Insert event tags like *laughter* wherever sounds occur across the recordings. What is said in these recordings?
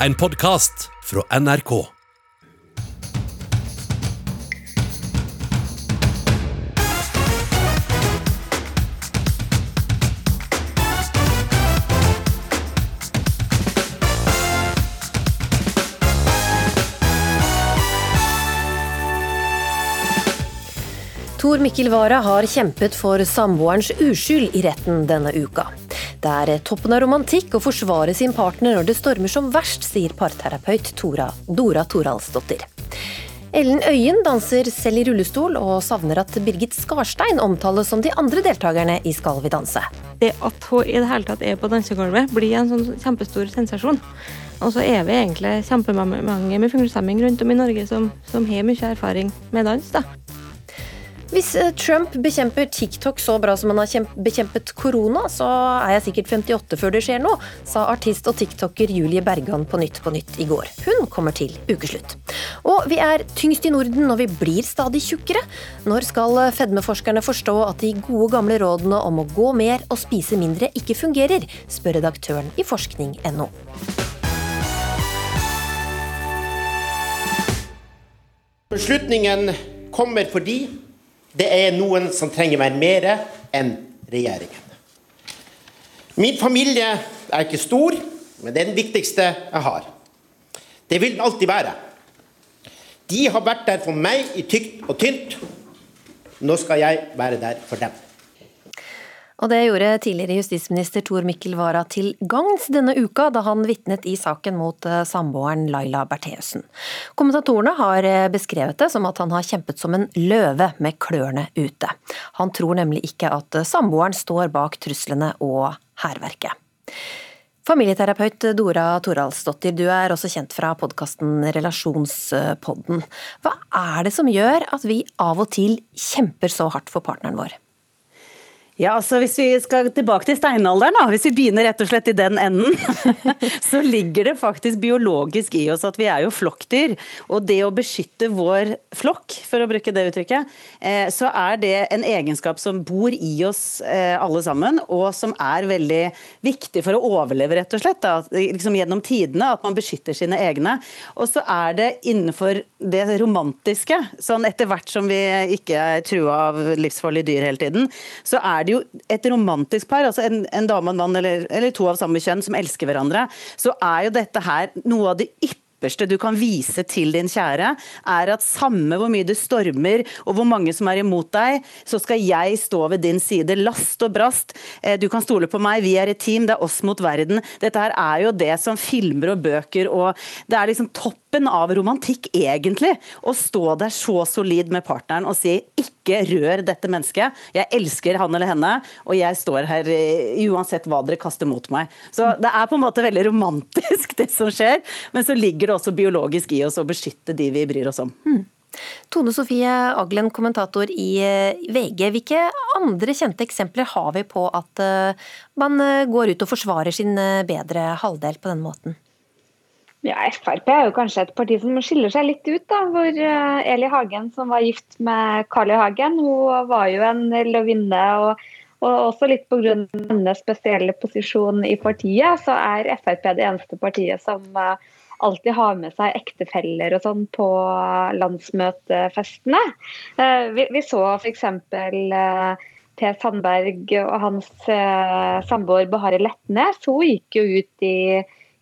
En podkast fra NRK. Tor Mikkel Wara har kjempet for samboerens uskyld i retten denne uka. Det er toppen av romantikk å forsvare sin partner når det stormer som verst, sier parterapeut Tora, Dora Toralsdottir. Ellen Øyen danser selv i rullestol, og savner at Birgit Skarstein omtales som de andre deltakerne i Skal vi danse. Det at hun i det hele tatt er på dansegulvet, blir en sånn kjempestor sensasjon. Og så er vi egentlig kjempemange med funksjonshemming rundt om i Norge som, som har mye erfaring med dans. da. Hvis eh, Trump bekjemper TikTok så bra som han har bekjempet korona, så er jeg sikkert 58 før det skjer noe, sa artist og tiktoker Julie Bergan på Nytt på Nytt i går. Hun kommer til ukeslutt. Og vi er tyngst i Norden og vi blir stadig tjukkere. Når skal fedmeforskerne forstå at de gode gamle rådene om å gå mer og spise mindre ikke fungerer, spør redaktøren i forskning.no. Beslutningen kommer fordi det er noen som trenger meg mer enn regjeringen. Min familie er ikke stor, men det er den viktigste jeg har. Det vil den alltid være. De har vært der for meg i tykt og tynt. Nå skal jeg være der for dem. Og det gjorde tidligere justisminister Tor Mikkel Wara til gagns denne uka, da han vitnet i saken mot eh, samboeren Laila Bertheussen. Kommentatorene har eh, beskrevet det som at han har kjempet som en løve med klørne ute. Han tror nemlig ikke at eh, samboeren står bak truslene og hærverket. Familieterapeut Dora Toralsdottir, du er også kjent fra podkasten Relasjonspodden. Hva er det som gjør at vi av og til kjemper så hardt for partneren vår? Ja, altså Hvis vi skal tilbake til steinalderen, da, hvis vi begynner rett og slett i den enden, *laughs* så ligger det faktisk biologisk i oss at vi er jo flokkdyr. Og det å beskytte vår flokk, for å bruke det uttrykket, eh, så er det en egenskap som bor i oss eh, alle sammen, og som er veldig viktig for å overleve, rett og slett. Da. Liksom Gjennom tidene, at man beskytter sine egne. Og så er det innenfor det romantiske, sånn etter hvert som vi ikke er trua av livsfarlige dyr hele tiden, så er jo et romantisk par, altså en, en dame og en mann eller, eller, to av samme kjønn som elsker hverandre, så er jo dette her noe av det ypperste du kan vise til din kjære, er at samme hvor mye det stormer og hvor mange som er imot deg, så skal jeg stå ved din side, last og brast. Eh, du kan stole på meg, vi er et team, det er oss mot verden. Dette her er jo det som filmer og bøker og Det er liksom toppen av romantikk, egentlig. Å stå der så solid med partneren og si ikke ikke rør dette mennesket. Jeg elsker han eller henne, og jeg står her eh, uansett hva dere kaster mot meg. Så det er på en måte veldig romantisk, *laughs* det som skjer, men så ligger det også biologisk i oss å beskytte de vi bryr oss om. Mm. Tone Sofie Aglen, kommentator i eh, VG. Hvilke andre kjente eksempler har vi på at eh, man går ut og forsvarer sin bedre halvdel på denne måten? Ja, Frp er jo kanskje et parti som skiller seg litt ut. da, hvor eh, Eli Hagen, som var gift med Carl I. Hagen, hun var jo en løvinne. og, og også litt pga. hennes spesielle posisjon i partiet, så er Frp det eneste partiet som eh, alltid har med seg ektefeller og sånn på landsmøtefestene. Eh, vi, vi så f.eks. Per Sandberg og hans samboer Bahareh Letnes. Hun gikk jo ut i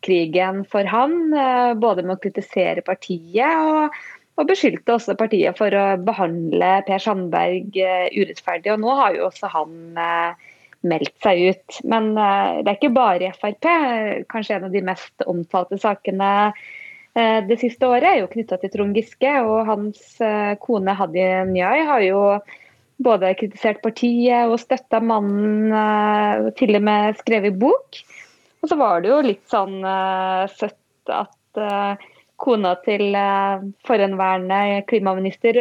krigen for han, eh, både med å kritisere partiet og, og beskyldte også partiet for å behandle Per Sandberg eh, urettferdig. Og nå har jo også han eh, meldt seg ut. Men det er ikke bare Frp. Kanskje en av de mest omtalte sakene det siste året er jo knytta til Trond Giske. Og hans kone Hadia Njay har jo både kritisert partiet og støtta mannen, og til og med skrevet bok. Og så var det jo litt sånn uh, søtt at uh, kona til uh, forhenværende klimaminister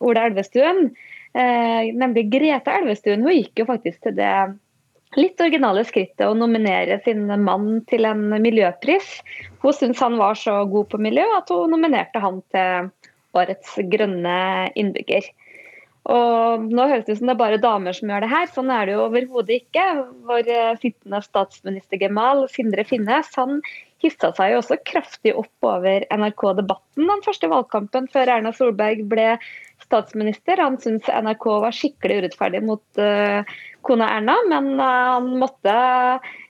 Ola Elvestuen, nemlig Grete Elvestuen, hun gikk jo faktisk til det litt originale skrittet å nominere sin mann til en miljøpris. Hun syntes han var så god på miljø at hun nominerte han til årets grønne innbygger. Og nå høres det ut som det er bare damer som gjør det her. Sånn er det jo overhodet ikke. Vår eh, sittende statsminister Gemal, Sindre Finnes, han hissa seg jo også kraftig opp over NRK-debatten den første valgkampen før Erna Solberg ble statsminister. Han syntes NRK var skikkelig urettferdig mot uh, kona Erna, men uh, han måtte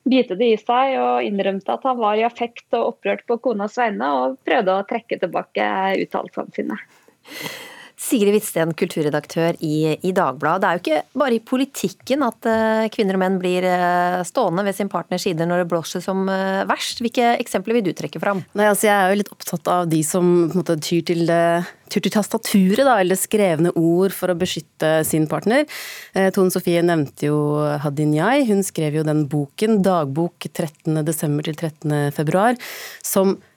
bite det i seg og innrømte at han var i affekt og opprørt på konas vegne, og prøvde å trekke tilbake uttalelsene sine. Sigrid Hvitsten, kulturredaktør i, i, Dagbladet. Det er jo ikke bare i politikken at uh, kvinner og menn blir uh, stående ved sin partners side når det blåser som uh, verst. Hvilke eksempler vil du trekke fram? Nei, altså Jeg er jo litt opptatt av de som måte, tyr, til, tyr til tastaturet, da, eller skrevne ord for å beskytte sin partner. Tone Sofie nevnte jo Hadinyai. Hun skrev jo den boken, dagbok 13.12. til 13.2, som Eh,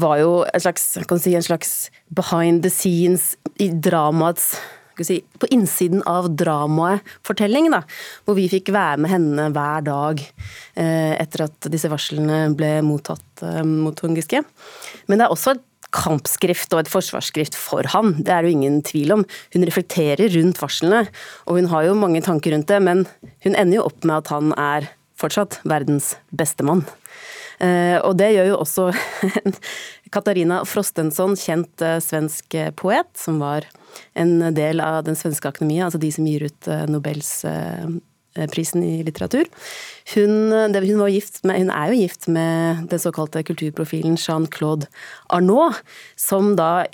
var jo en slags, si, en slags behind the scenes i dramaets si, på innsiden av dramaet-fortelling, hvor vi fikk være med henne hver dag eh, etter at disse varslene ble mottatt eh, mot Trond. Men det er også et kampskrift og et forsvarsskrift for han, det er det jo ingen tvil om. Hun reflekterer rundt varslene, og hun har jo mange tanker rundt det, men hun ender jo opp med at han er fortsatt verdens beste mann. Eh, og det gjør jo også *laughs* Katarina Frostensson, kjent eh, svensk eh, poet, som var en del av den svenske akademiet, altså de som gir ut Nobels prisen i litteratur. Hun, hun, med, hun, er jo gift med den såkalte kulturprofilen Jean-Claude Arnault, som da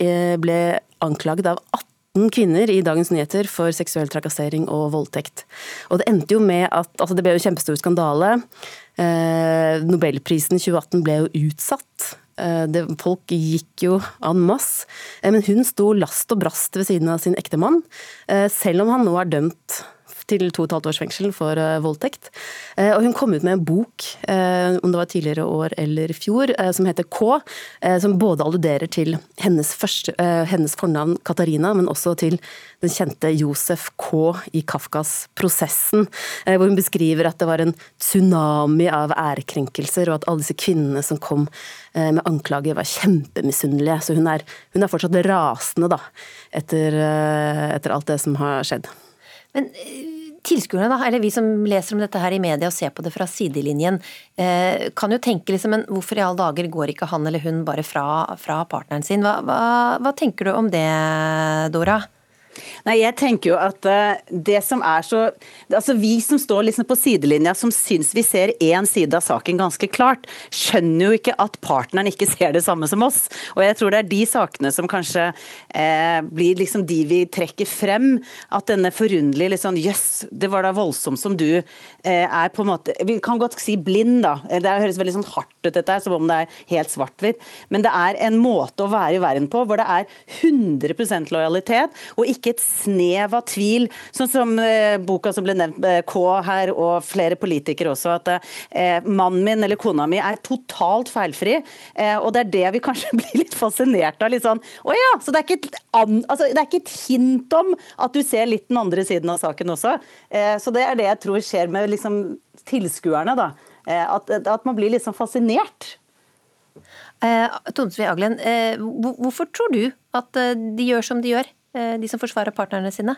ble anklaget av 18 kvinner i Dagens Nyheter for seksuell trakassering og voldtekt. Og det endte jo med at altså Det ble jo kjempestor skandale. Eh, Nobelprisen 2018 ble jo utsatt. Eh, det, folk gikk jo en masse. Eh, men hun sto last og brast ved siden av sin ektemann, selv om han nå er dømt til to og et halvt års fengsel for uh, voldtekt. Uh, og hun kom ut med en bok, uh, om det var tidligere år eller fjor, som heter K, som både alluderer til hennes, første, hennes, fornavn Katarina, men også til den kjente Josef K i Kafkas 'Prosessen', hvor hun beskriver at det var en tsunami av ærekrenkelser, og at alle disse kvinnene som kom med anklager, var kjempemisunnelige. Så hun er, hun er fortsatt rasende, da, etter, etter alt det som har skjedd. Men tilskuerne, da, eller vi som leser om dette her i media og ser på det fra sidelinjen, eh, kan jo tenke liksom, men hvorfor i alle dager går ikke han eller hun bare fra, fra partneren sin? Hva, hva, hva tenker du om det, Dora? Nei, jeg tenker jo at uh, det som er så altså Vi som står liksom på sidelinja, som syns vi ser én side av saken ganske klart, skjønner jo ikke at partneren ikke ser det samme som oss. Og jeg tror det er de sakene som kanskje eh, blir liksom de vi trekker frem. At denne forunderlige sånn Jøss, yes, det var da voldsomt som du er på en måte Vi kan godt si blind, da. Det høres veldig sånn hardt ut dette, som om det er helt svart-hvitt. Men det er en måte å være i verden på hvor det er 100% lojalitet, og ikke et snev av tvil, sånn som eh, boka som ble nevnt, eh, K her, og flere politikere også, at eh, mannen min eller kona mi er totalt feilfri. Eh, og det er det vi kanskje *laughs* blir litt fascinert av. litt sånn, Å ja, så det er, et, altså, det er ikke et hint om at du ser litt den andre siden av saken også. Eh, så det er det jeg tror skjer med liksom, tilskuerne. da. Eh, at, at, man blir sånn fascinert. Eh, Tonsvi Aglen, eh, hvorfor tror du at de gjør som de gjør? Eh, de som forsvarer partnerne sine?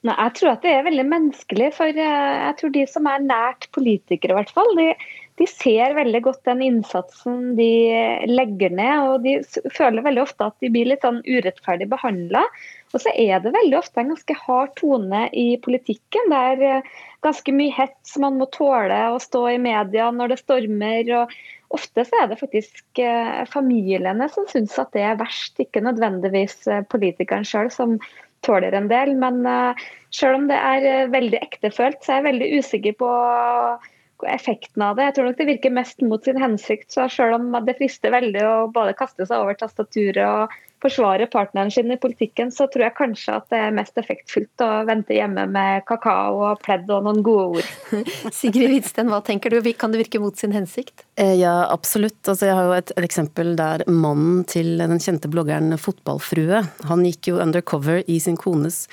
Nei, jeg tror at det er veldig menneskelig. For eh, jeg tror de som er nært politikere, i hvert fall, de, de, ser veldig godt den innsatsen de legger ned. Og de føler veldig ofte at de blir litt sånn urettferdig behandla. Og så er det veldig ofte en ganske hard tone i politikken. Det er eh, ganske mye hets man må tåle å stå i media når det stormer. og Ofte så er det faktisk eh, familiene som syns at det er verst, ikke nødvendigvis eh, politikeren sjøl som tåler en del. Men sjøl om det er veldig ektefølt, så er jeg veldig usikker på effekten av det. Jeg tror nok det virker mest mot sin hensikt. så Selv om det frister veldig å både kaste seg over tastaturet og forsvare partneren sin i politikken, så tror jeg kanskje at det er mest effektfullt å vente hjemme med kakao og pledd og noen gode ord. *laughs* Sigrid Hvitsten, hva tenker du? Kan det virke mot sin hensikt? Eh, ja, absolutt. Altså, jeg har jo et, et, eksempel der mannen til den kjente bloggeren Fotballfrue, han gikk jo undercover i sin kones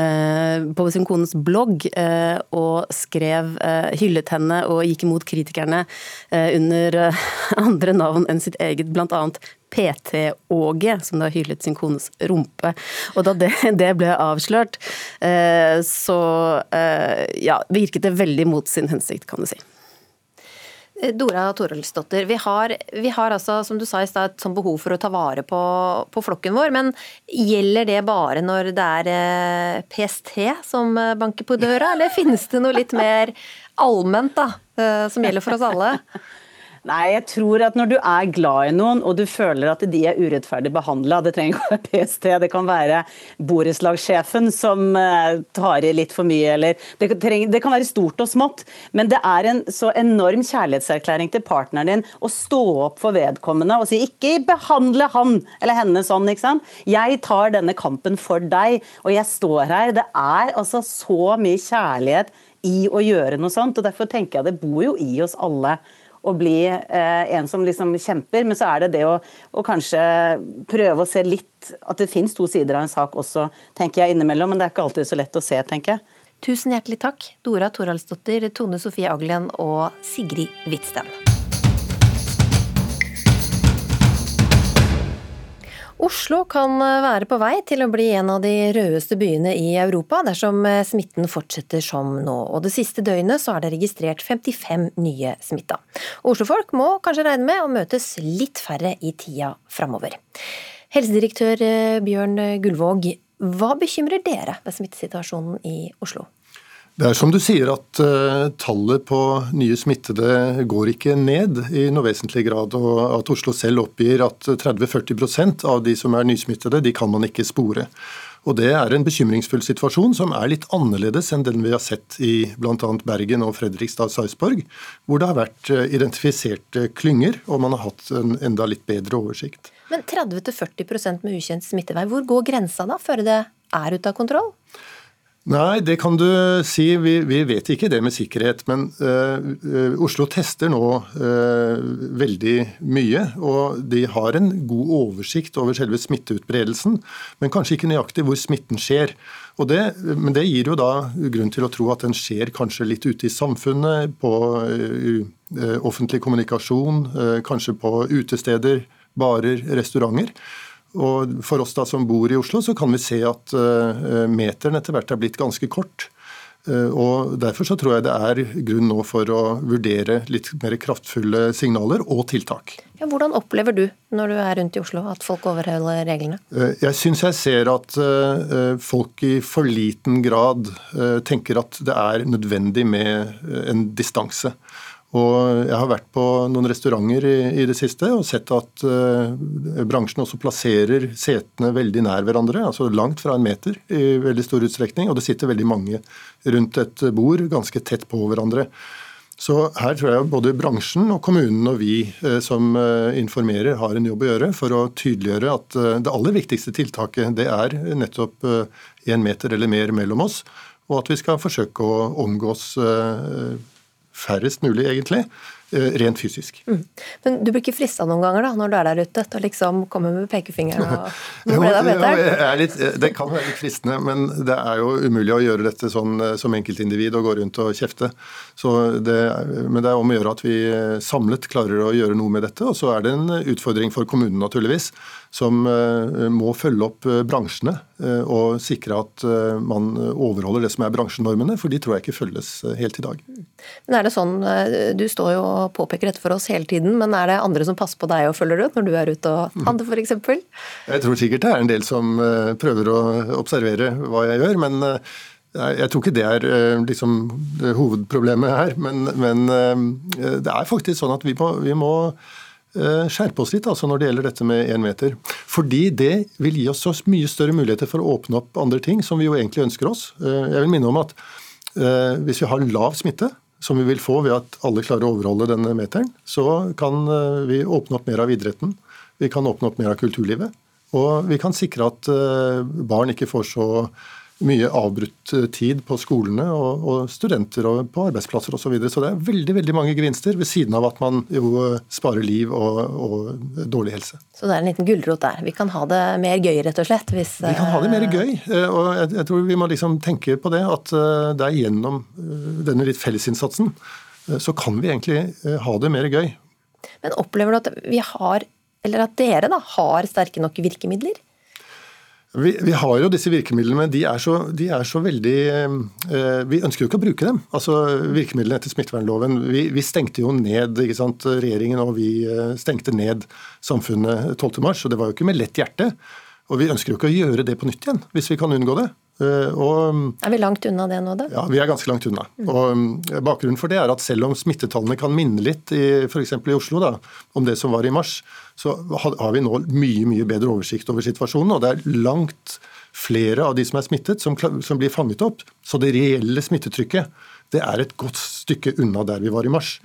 eh, på sin kones blogg eh, og skrev, hyllet henne og gikk imot kritikerne under *laughs* andre navn enn sitt eget, annet PT-Åge, som da hyllet sin kones rumpe. Og da det, det ble avslørt, eh, så eh, ja, virket det veldig mot sin hensikt, kan du si. Dora Torolsdottir, vi vi har altså, som du sa i stad, et sånt behov for å ta vare på, på, flokken vår. Men gjelder det bare når det er eh, PST som banker på døra, eller finnes det noe litt mer allment da, eh, som gjelder for oss alle? Nei, jeg tror at når du er glad i noen, og du føler at de er urettferdig behandla, det trenger ikke være PST, det kan være borettslagssjefen som uh, tar i litt for mye, eller det, trenger, det, kan være stort og smått, men det er en så enorm kjærlighetserklæring til partneren din å stå opp for vedkommende og si 'ikke behandle han eller henne sånn', ikke sant. Jeg tar denne kampen for deg, og jeg står her. Det er altså så mye kjærlighet i å gjøre noe sånt, og derfor tenker jeg det bor jo i oss alle å bli eh, en som liksom kjemper, men så er det det å, å, kanskje prøve å se litt At det finnes to sider av en sak også, tenker jeg innimellom, men det er ikke alltid så lett å se, tenker jeg. Tusen hjertelig takk, Dora Toralsdottir, Tone Sofie Aglen og Sigrid Hvitsten. Oslo kan eh, være på vei til å bli en av de rødeste byene i Europa dersom eh, smitten fortsetter som nå. Og det siste døgnet så er det registrert 55 nye smitta. Oslofolk må kanskje regne med å møtes litt færre i tida framover. Helsedirektør eh, Bjørn Gullvåg, hva bekymrer dere ved smittesituasjonen i Oslo? Det er som du sier at uh, tallet på nye smittede går ikke ned i noe vesentlig grad. Og at Oslo selv oppgir at 30-40 av de som er nysmittede, de kan man ikke spore. Og Det er en bekymringsfull situasjon som er litt annerledes enn den vi har sett i bl.a. Bergen og Fredrikstad og Sarpsborg, hvor det har vært eh, identifiserte klynger og man har hatt en enda litt bedre oversikt. Men 30-40 med ukjent smittevei, hvor går grensa da, før det er ute av kontroll? Nei, det kan du si. Vi, vi, vet ikke det med sikkerhet. Men uh, Oslo tester nå uh, veldig mye. Og de har en god oversikt over selve smitteutbredelsen, men kanskje ikke nøyaktig hvor smitten skjer. Det, men det gir jo da grunn til å tro at den skjer kanskje litt ute i samfunnet, på uh, offentlig kommunikasjon, kanskje på utesteder, barer, restauranter. Og For oss da som bor i Oslo, så kan vi se at uh, meteren etter hvert er blitt ganske kort. Uh, og Derfor så tror jeg det er grunn nå for å vurdere litt mer kraftfulle signaler og tiltak. Ja, hvordan opplever du når du er rundt i Oslo at folk overholder reglene? Uh, jeg syns jeg ser at folk i for liten grad tenker at det er nødvendig med en distanse. Og jeg har vært på noen restauranter i, i det siste og sett at uh, bransjen også plasserer setene veldig nær hverandre, altså langt fra en meter i veldig stor utstrekning. Og det sitter veldig mange rundt et bord ganske tett på hverandre. Så her tror jeg både bransjen og kommunen og vi uh, som uh, informerer, har en jobb å gjøre for å tydeliggjøre at det aller viktigste tiltaket det er nettopp én meter eller mer mellom oss, og at vi skal forsøke å omgås færrest mulig, egentlig. Eh, rent fysisk. Mm. Men du blir ikke frista noen ganger da, når du er der ute, til å liksom komme med pekefingeren og Nå ble det bedre. Det kan være litt fristende, men det er jo umulig å gjøre dette sånn eh, som enkeltindivid og gå rundt og kjefte. Det, men det er om å gjøre at vi eh, samlet klarer å gjøre noe med dette. Og så er det en utfordring for kommunen, naturligvis, som må følge opp bransjene og sikre at man overholder det som er bransjenormene, for de tror jeg ikke følges helt i dag. Men er det sånn, Du står jo og påpeker dette for oss hele tiden, men er det andre som passer på deg og følger ut når du er ute og handler f.eks.? Jeg tror sikkert det er en del som eh, prøver å observere hva jeg gjør, men eh, jeg tror ikke det er eh, liksom, hovedproblemet her. Men, men, det er faktisk sånn at vi må, vi må skjerpe oss litt altså når det gjelder dette med én meter. Fordi det vil gi oss så mye større muligheter for å åpne opp andre ting som vi jo egentlig ønsker oss. Jeg vil minne om at hvis vi har lav smitte, som vi vil få ved at alle klarer å overholde denne meteren, så kan eh, vi åpne opp mer av idretten. Vi kan åpne opp mer av kulturlivet. Og vi kan sikre at eh, barn ikke får så mye avbrutt eh, tid på skolene og, og studenter og på arbeidsplasser osv. Så, videre. så det er veldig veldig mange gevinster, ved siden av at man jo sparer liv og, og dårlig helse. Så det er en liten gulrot der. Vi kan ha det mer gøy, rett og slett? Hvis, vi kan ha det mer gøy. Eh, og jeg, jeg tror vi må liksom tenke på det, at eh, det er gjennom denne litt fellesinnsatsen så kan vi egentlig ha det mer gøy. Men opplever du at vi har, eller at dere da, har sterke nok virkemidler? Vi, vi, har jo disse virkemidlene, men de er så, de er så veldig eh, Vi ønsker jo ikke å bruke dem. Altså Virkemidlene etter smittevernloven. Vi, vi stengte jo ned, ikke sant, regjeringen og vi eh, stengte ned samfunnet 12.3, og det var jo ikke med lett hjerte. Og vi ønsker jo ikke å gjøre det på nytt igjen, hvis vi kan unngå det. Eh, og, er vi langt unna det nå, da? Ja, vi er ganske langt unna. Og mm, Bakgrunnen for det er at selv om smittetallene kan minne litt, f.eks. i Oslo, da, om det som var i mars, så har vi nå mye mye bedre oversikt over situasjonen. Og det er langt flere av de som er smittet, som, som blir fanget opp. Så det reelle smittetrykket det er et godt stykke unna der vi var i mars.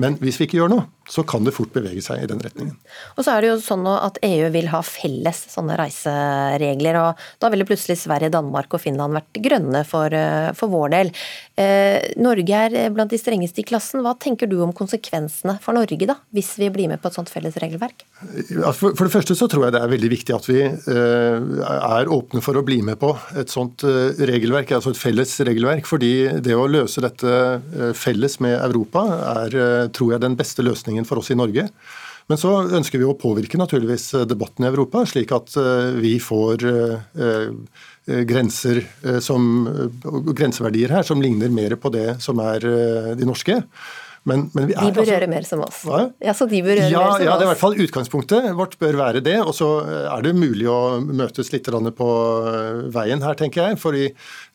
Men hvis vi ikke gjør noe, så kan det fort bevege seg i den retningen. Og så er det jo sånn at EU vil ha felles sånne reiseregler, og da ville plutselig Sverige, Danmark og Finland vært grønne for, eh, for vår del. Eh, Norge er blant de strengeste i klassen. Hva tenker du om konsekvensene for Norge, da, hvis vi blir med på et sånt felles regelverk? For, for det første så tror jeg det er veldig viktig at vi eh, er åpne for å bli med på et sånt eh, regelverk, altså et felles regelverk. fordi det å løse dette dette eh, felles med Europa er, eh, tror jeg, den beste løsningen for oss i Norge. Men så ønsker vi å påvirke naturligvis eh, debatten i Europa, slik at vi får grenser som, grenseverdier her som ligner mer på det som er de norske. Men, men de bør altså, gjøre mer som oss. Hva? Ja, så de bør gjøre ja, mer som ja, det er i hvert fall utgangspunktet vårt bør være det. Og så er det mulig å møtes litt på veien her, tenker jeg. fordi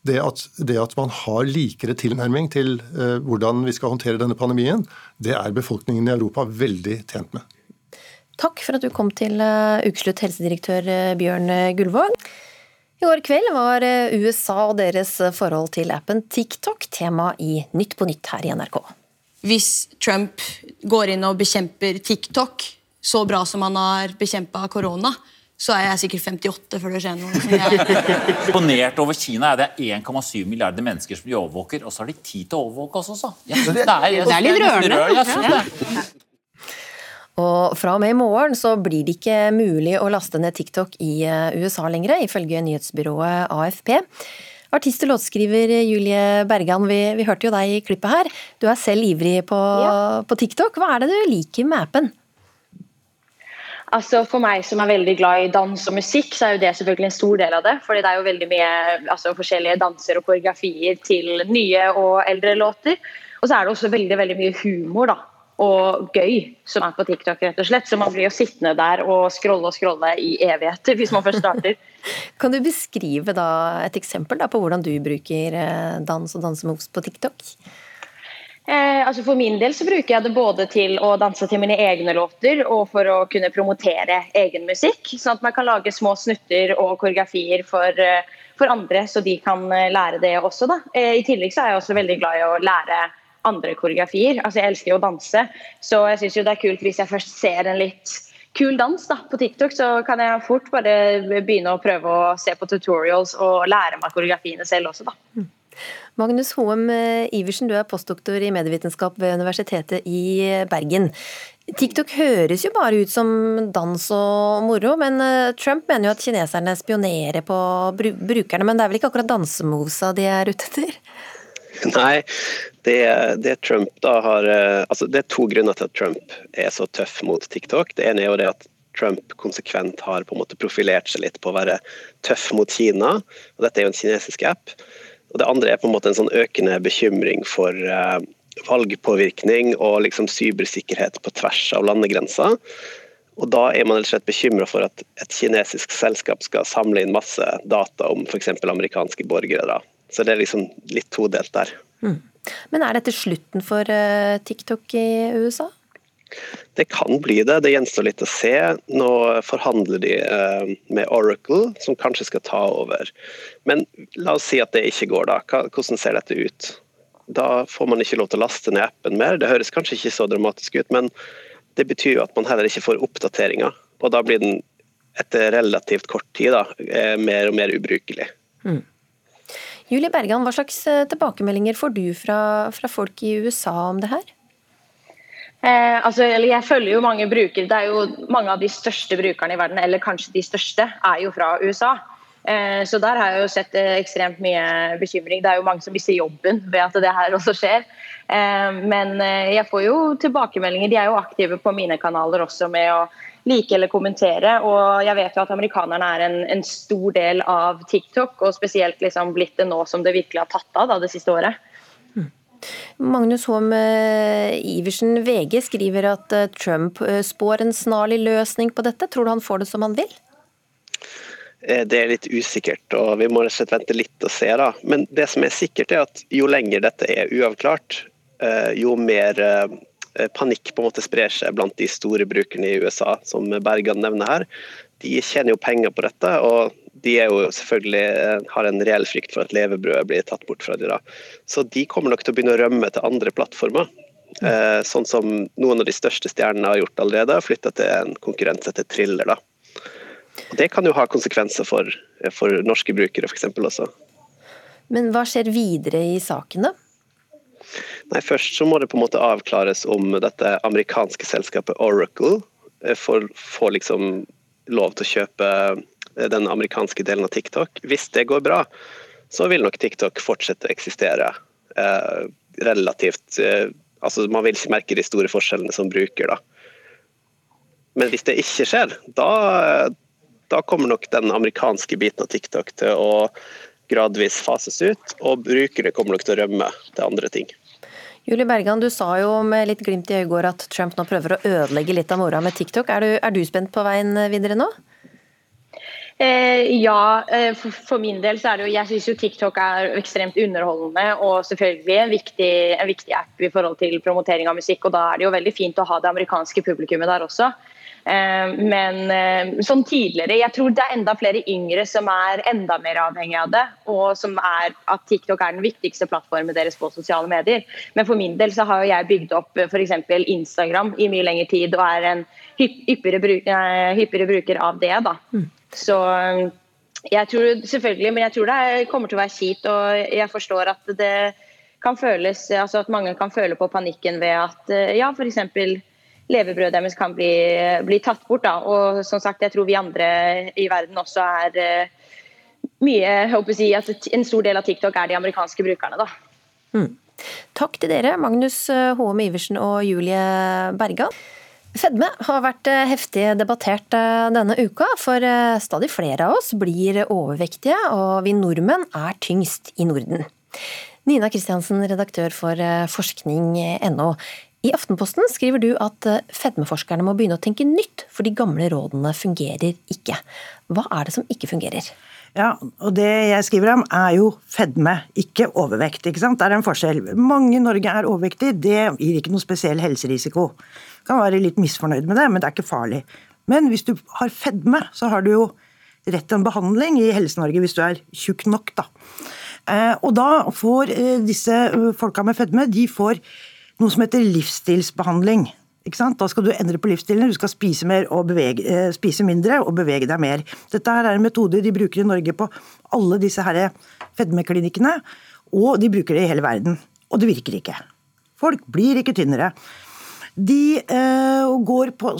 det at, det at man har likere tilnærming til uh, hvordan vi skal håndtere denne pandemien, det er befolkningen i Europa veldig tjent med. Takk for at du kom til Ukeslutt, helsedirektør Bjørn Gullvåg. I går kveld var USA og deres forhold til appen TikTok tema i Nytt på nytt her i NRK hvis Trump går inn og bekjemper TikTok så bra som han har bekjempa korona, så er jeg sikkert 58 før det skjer noe. *laughs* Imponert over Kina er det 1,7 milliarder mennesker som de overvåker, og så har de tid til å overvåke oss også. det, er, det er litt rørende. Og fra og med i morgen så blir det ikke mulig å laste ned TikTok i eh, USA lenger, ifølge nyhetsbyrået AFP. Artist og låtskriver Julie Bergan, vi, vi, hørte jo deg i klippet her. Du er selv ivrig på, ja. på TikTok. Hva er det du liker med appen? Altså For meg som er veldig glad i dans og musikk, så er jo det selvfølgelig en stor del av det. fordi det er jo veldig mye altså, forskjellige danser og koreografier til nye og eldre låter. Og så er det også veldig veldig mye humor da, og gøy som er på TikTok, rett og slett. Så man blir jo sittende der og scrolle og scrolle i evigheter hvis man først starter. *laughs* Kan du beskrive da et eksempel da på hvordan du bruker eh, dans og dansemoves på TikTok? Eh, altså for min del så bruker jeg det både til å danse til mine egne låter og for å kunne promotere egen musikk. Sånn at man kan lage små snutter og koreografier for, eh, for andre, så de kan eh, lære det også. Da. I tillegg så er jeg også veldig glad i å lære andre koreografier. Altså Jeg elsker jo å danse, så jeg syns det er kult hvis jeg først ser en litt kul dans da, på TikTok, så kan jeg fort bare begynne å prøve å se på tutorials og lære meg koreografiene selv også. da. Mm. Magnus Hoem eh, Iversen, du er postdoktor i medievitenskap ved Universitetet i Bergen. TikTok høres jo bare ut som dans og moro, men eh, Trump mener jo at kineserne spionerer på brukerne. Men det er vel ikke akkurat dansemovesa de er ute etter? *laughs* Nei, det, det, Trump da har eh, altså Det er to grunner til at Trump er så tøff mot TikTok. Det ene er jo det at Trump konsekvent har på en måte profilert seg litt på å være tøff mot Kina. og Dette er jo en kinesisk app. Og Det andre er på en måte en sånn økende bekymring for uh, valgpåvirkning og liksom cybersikkerhet på tvers av landegrenser. Og Da er man rett bekymra for at et kinesisk selskap skal samle inn masse data om f.eks. amerikanske borgere. da. Så det er liksom litt todelt der. Mm. Men er dette slutten for eh, TikTok i USA? Det kan bli det, det gjenstår litt å se. Nå forhandler de eh, med Oracle, som kanskje skal ta over. Men la oss si at det ikke går, da. Hvordan ser dette ut? Da får man ikke lov til å laste ned appen mer. Det høres kanskje ikke så dramatisk ut, men det betyr jo at man heller ikke får oppdateringer. Og da blir den etter relativt kort tid da, eh, mer og mer ubrukelig. Mm. Julie Bergan, hva slags eh, tilbakemeldinger får du fra, fra folk i USA om det her? Eh, altså, jeg følger jo mange brukere. det er jo Mange av de største brukerne i verden, eller kanskje de største, er jo fra USA. Eh, så der har jeg jo sett eh, ekstremt mye bekymring. Det er jo mange som mister jobben ved at det her også skjer. Eh, men jeg får jo tilbakemeldinger. De er jo aktive på mine kanaler også med å like eller kommentere. Og jeg vet jo at amerikanerne er en, en stor del av TikTok, og spesielt liksom blitt det nå som det virkelig har tatt av da, det siste året. Magnus Haam Iversen, VG skriver at Trump spår en snarlig løsning på dette. Tror du han får det som han vil? Eh, det er litt usikkert, og vi må rett og slett vente litt og se. da. Men det som er sikkert, er at jo lenger dette er uavklart, eh, jo mer eh, panikk på en måte sprer seg blant de store brukerne i USA, som Bergan nevner her. De tjener jo penger på dette, og de er jo selvfølgelig har en reell frykt for at levebrødet blir tatt bort fra dem. da. Så de kommer nok til å begynne å rømme til andre plattformer. Sånn som noen av de største stjernene har gjort allerede, flytta til en konkurrent som heter Triller. da. Det kan jo ha konsekvenser for, for norske brukere f.eks. også. Men hva skjer videre i saken, da? Nei, Først så må det på en måte avklares om dette amerikanske selskapet Oracle eh, får, får liksom lov til å kjøpe eh, den amerikanske delen av TikTok. Hvis det går bra, så vil nok TikTok fortsette å eksistere eh, relativt eh, altså Man vil ikke merke de store forskjellene som bruker, da. Men hvis det ikke skjer, da, da kommer nok den amerikanske biten av TikTok til å gradvis fases ut, og brukere kommer nok til å rømme til andre ting. Julie Bergan, du sa jo med litt glimt i øyet at Trump nå prøver å ødelegge litt av moroa med TikTok. Er du, er du, spent på veien videre nå? Eh, ja, eh, for, for, min del så er det jo Jeg syns jo TikTok er ekstremt underholdende og selvfølgelig en viktig, en viktig app i forhold til promotering av musikk. og Da er det jo veldig fint å ha det amerikanske publikummet der også. Eh, men eh, som tidligere, jeg tror det er enda flere yngre som er enda mer avhengig av det. Og som er at TikTok er den viktigste plattformen deres på sosiale medier. Men for min del så har jeg bygd opp eh, f.eks. Instagram i mye lengre tid og er en hyppigere, bruker, bruker av det. da. Mm. Så jeg tror selvfølgelig, men jeg tror det kommer til å være kjipt. Og jeg forstår at det kan føles, altså at mange kan føle på panikken ved at ja, f.eks levebrødet deres kan bli, bli tatt bort. Da. Og som sagt, jeg tror vi andre i verden også er uh, mye jeg håper si, at En stor del av TikTok er de amerikanske brukerne. da. Mm. Takk til dere, Magnus H.M. Iversen og Julie Bergan. Fedme har vært eh, heftig debattert eh, denne uka, for stadig flere av oss blir overvektige, og vi nordmenn er tyngst i Norden. Nina Kristiansen, redaktør for forskning.no. I Aftenposten skriver du at eh, fedmeforskerne må begynne å tenke nytt, for de gamle rådene fungerer ikke. Hva er det som ikke fungerer? Ja, og Det jeg skriver om er jo fedme, ikke overvekt. ikke sant? Det er en forskjell. Mange i Norge er overvektige, det gir ikke noe spesiell helserisiko. Du kan være litt misfornøyd med det, men det er ikke farlig. Men hvis du har fedme, så har du jo rett til en behandling i Helse-Norge hvis du er tjukk nok, da. Eh, og da får eh, disse folka med fedme de får noe som heter livsstilsbehandling. Da skal du endre på livsstilen. Du skal spise, bevege, eh, spise, mindre og bevege deg mer. Dette her er en metode de bruker i Norge på alle disse her fedmeklinikkene. Og de bruker det i hele verden. Og det virker ikke. Folk blir ikke tynnere. De eh, går på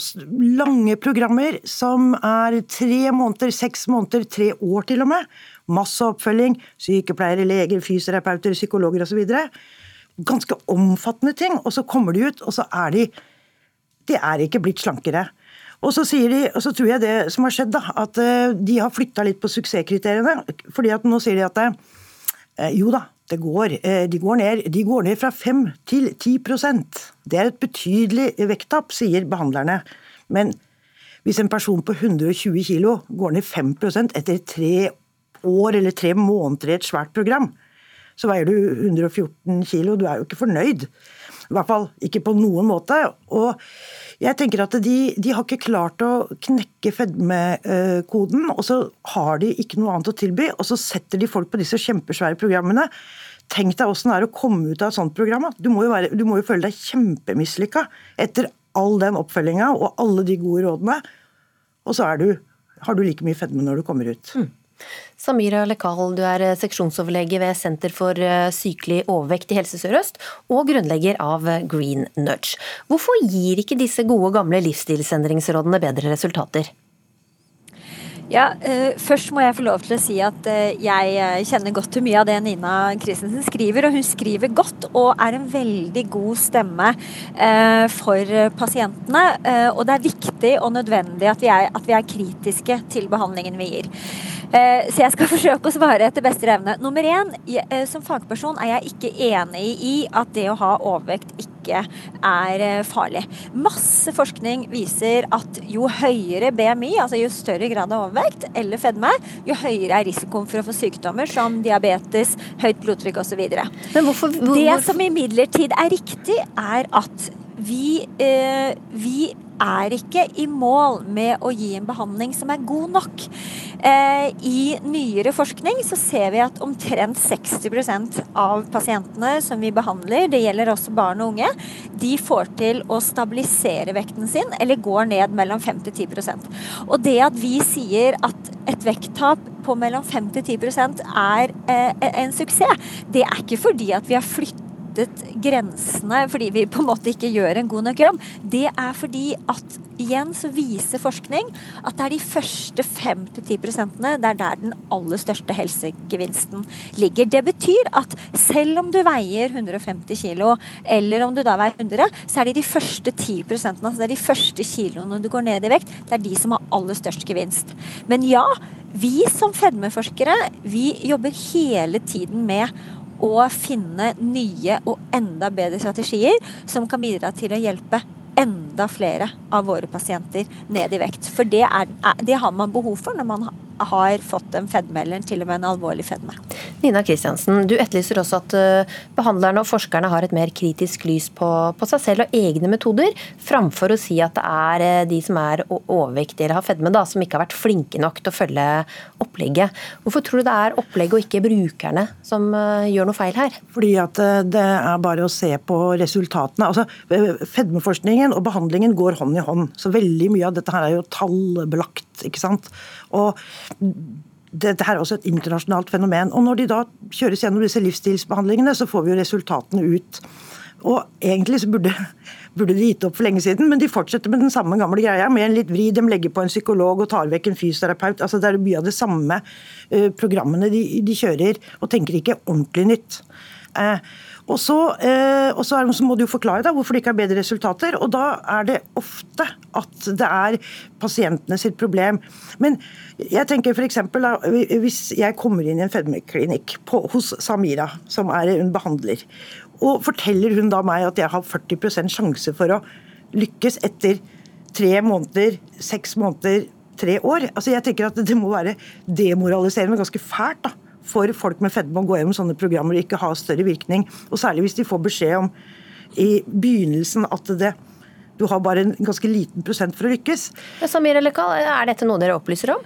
lange programmer som er tre måneder, seks måneder, tre år til og med. Masse oppfølging. Sykepleiere, leger, fysioterapeuter, psykologer osv ganske omfattende ting, og så kommer de ut, og så er de De er ikke blitt slankere. Og så, sier de, og så tror jeg det som har skjedd, da, at eh, de har flytta litt på suksesskriteriene. fordi at nå sier de at eh, jo da, det går, eh, de, går ned, de går ned fra 5 til 10% Det er et betydelig vekttap, sier behandlerne. Men hvis en person på 120 kg går ned 5% etter tre år eller tre måneder i et svært program, så veier du 114 kilo. Du er jo ikke fornøyd. I hvert fall ikke på noen måte. Og jeg tenker at de, de har ikke klart å knekke fedmekoden, og så har de ikke noe annet å tilby. Og så setter de folk på disse kjempesvære programmene. Tenk deg åssen det er å komme ut av et sånt program. Du må jo, være, du må jo føle deg kjempemislykka etter all den oppfølginga og alle de gode rådene. Og så du, har du like mye fedme når du kommer ut. Mm. Samira Lekal, du er eh, seksjonsoverlege ved Senter for eh, sykelig overvekt i Helse Sør-Øst, og grunnlegger av eh, Green Nudge. Hvorfor gir ikke disse gode, gamle livsstilsendringsrådene bedre resultater? Ja, Først må jeg få lov til å si at jeg kjenner godt til mye av det Nina Christensen skriver. Og hun skriver godt og er en veldig god stemme for pasientene. og det er viktig og nødvendig at vi, er, at vi er kritiske til behandlingen vi gir. Eh, så jeg skal *laughs* forsøke å svare etter beste evne. Nummer én, eh, som fagperson er jeg ikke enig i at det å ha overvekt ikke er eh, farlig. Masse forskning viser at jo høyere BMI, altså jo større grad av overvekt eller fedme, jo høyere er risikoen for å få sykdommer som diabetes, høyt blodtrykk osv. Det som imidlertid er riktig, er at vi, eh, vi er ikke i mål med å gi en behandling som er god nok. Eh, I nyere forskning så ser vi at omtrent 60% av pasientene som vi behandler, det gjelder også barn og unge, de får til å stabilisere vekten sin, eller går ned mellom 5 til 10% Og det at vi sier at et vekttap på mellom 5 til 10 er eh, en suksess, det er ikke fordi at vi har flyttet flyttet grensene fordi vi på en måte ikke gjør en god nok jobb, det er fordi at igjen så viser forskning at det er de første 5-10 prosentene det er der den aller største helsegevinsten ligger. Det betyr at selv om du veier 150 kg, eller om du da veier 100, så er det de første 10 prosentene, altså det er de første kiloene du går ned i vekt, det er de som har aller størst gevinst. Men ja, vi som fedmeforskere, vi jobber hele tiden med å finne nye og enda bedre strategier som kan bidra til å hjelpe enda flere av våre pasienter ned i vekt. For det, er, det har man behov for når man har fått en fedme, eller til og med en alvorlig fedme. Nina Kristiansen, du etterlyser også at uh, behandlerne og forskerne har et mer kritisk lys på, på, seg selv og egne metoder, framfor å si at det er uh, de som er overvektige eller har fedme, da, som ikke har vært flinke nok til å følge opplegget. Hvorfor tror du det er opplegget og ikke brukerne som uh, gjør noe feil her? Fordi at det er bare å se på resultatene. Altså, fedmeforskningen og behandlingen går hånd i hånd. Så veldig mye av dette her er jo tallbelagt. ikke sant? Og dette er også et internasjonalt fenomen. Og når de da kjøres gjennom disse livsstilsbehandlingene, så får vi jo resultatene ut. Og egentlig så burde, burde de gitt opp for lenge siden, men de fortsetter med den samme gamle greia, med en litt vri. De legger på en psykolog og tar vekk en fysioterapeut. altså Det er mye av de samme uh, programmene de, de, kjører, og tenker ikke ordentlig nytt. Uh, og så, eh, og så, så, må du jo forklare deg hvorfor det ikke er bedre resultater. og Da er det ofte at det er pasientene sitt problem. Men jeg tenker for eksempel, da, Hvis jeg kommer inn i en fedmeklinikk hos Samira, som er en behandler, og forteller hun da meg at jeg har 40% sjanse for å lykkes etter tre måneder, seks måneder, tre år. Altså jeg tenker at Det må være demoraliserende, ganske fælt. da for folk med fedme å gå gjennom sånne programmer og ikke ha større virkning. Og særlig hvis de får beskjed om i begynnelsen at det, du har bare en ganske liten prosent for å lykkes. Samir Lekal, er dette noe dere opplyser om?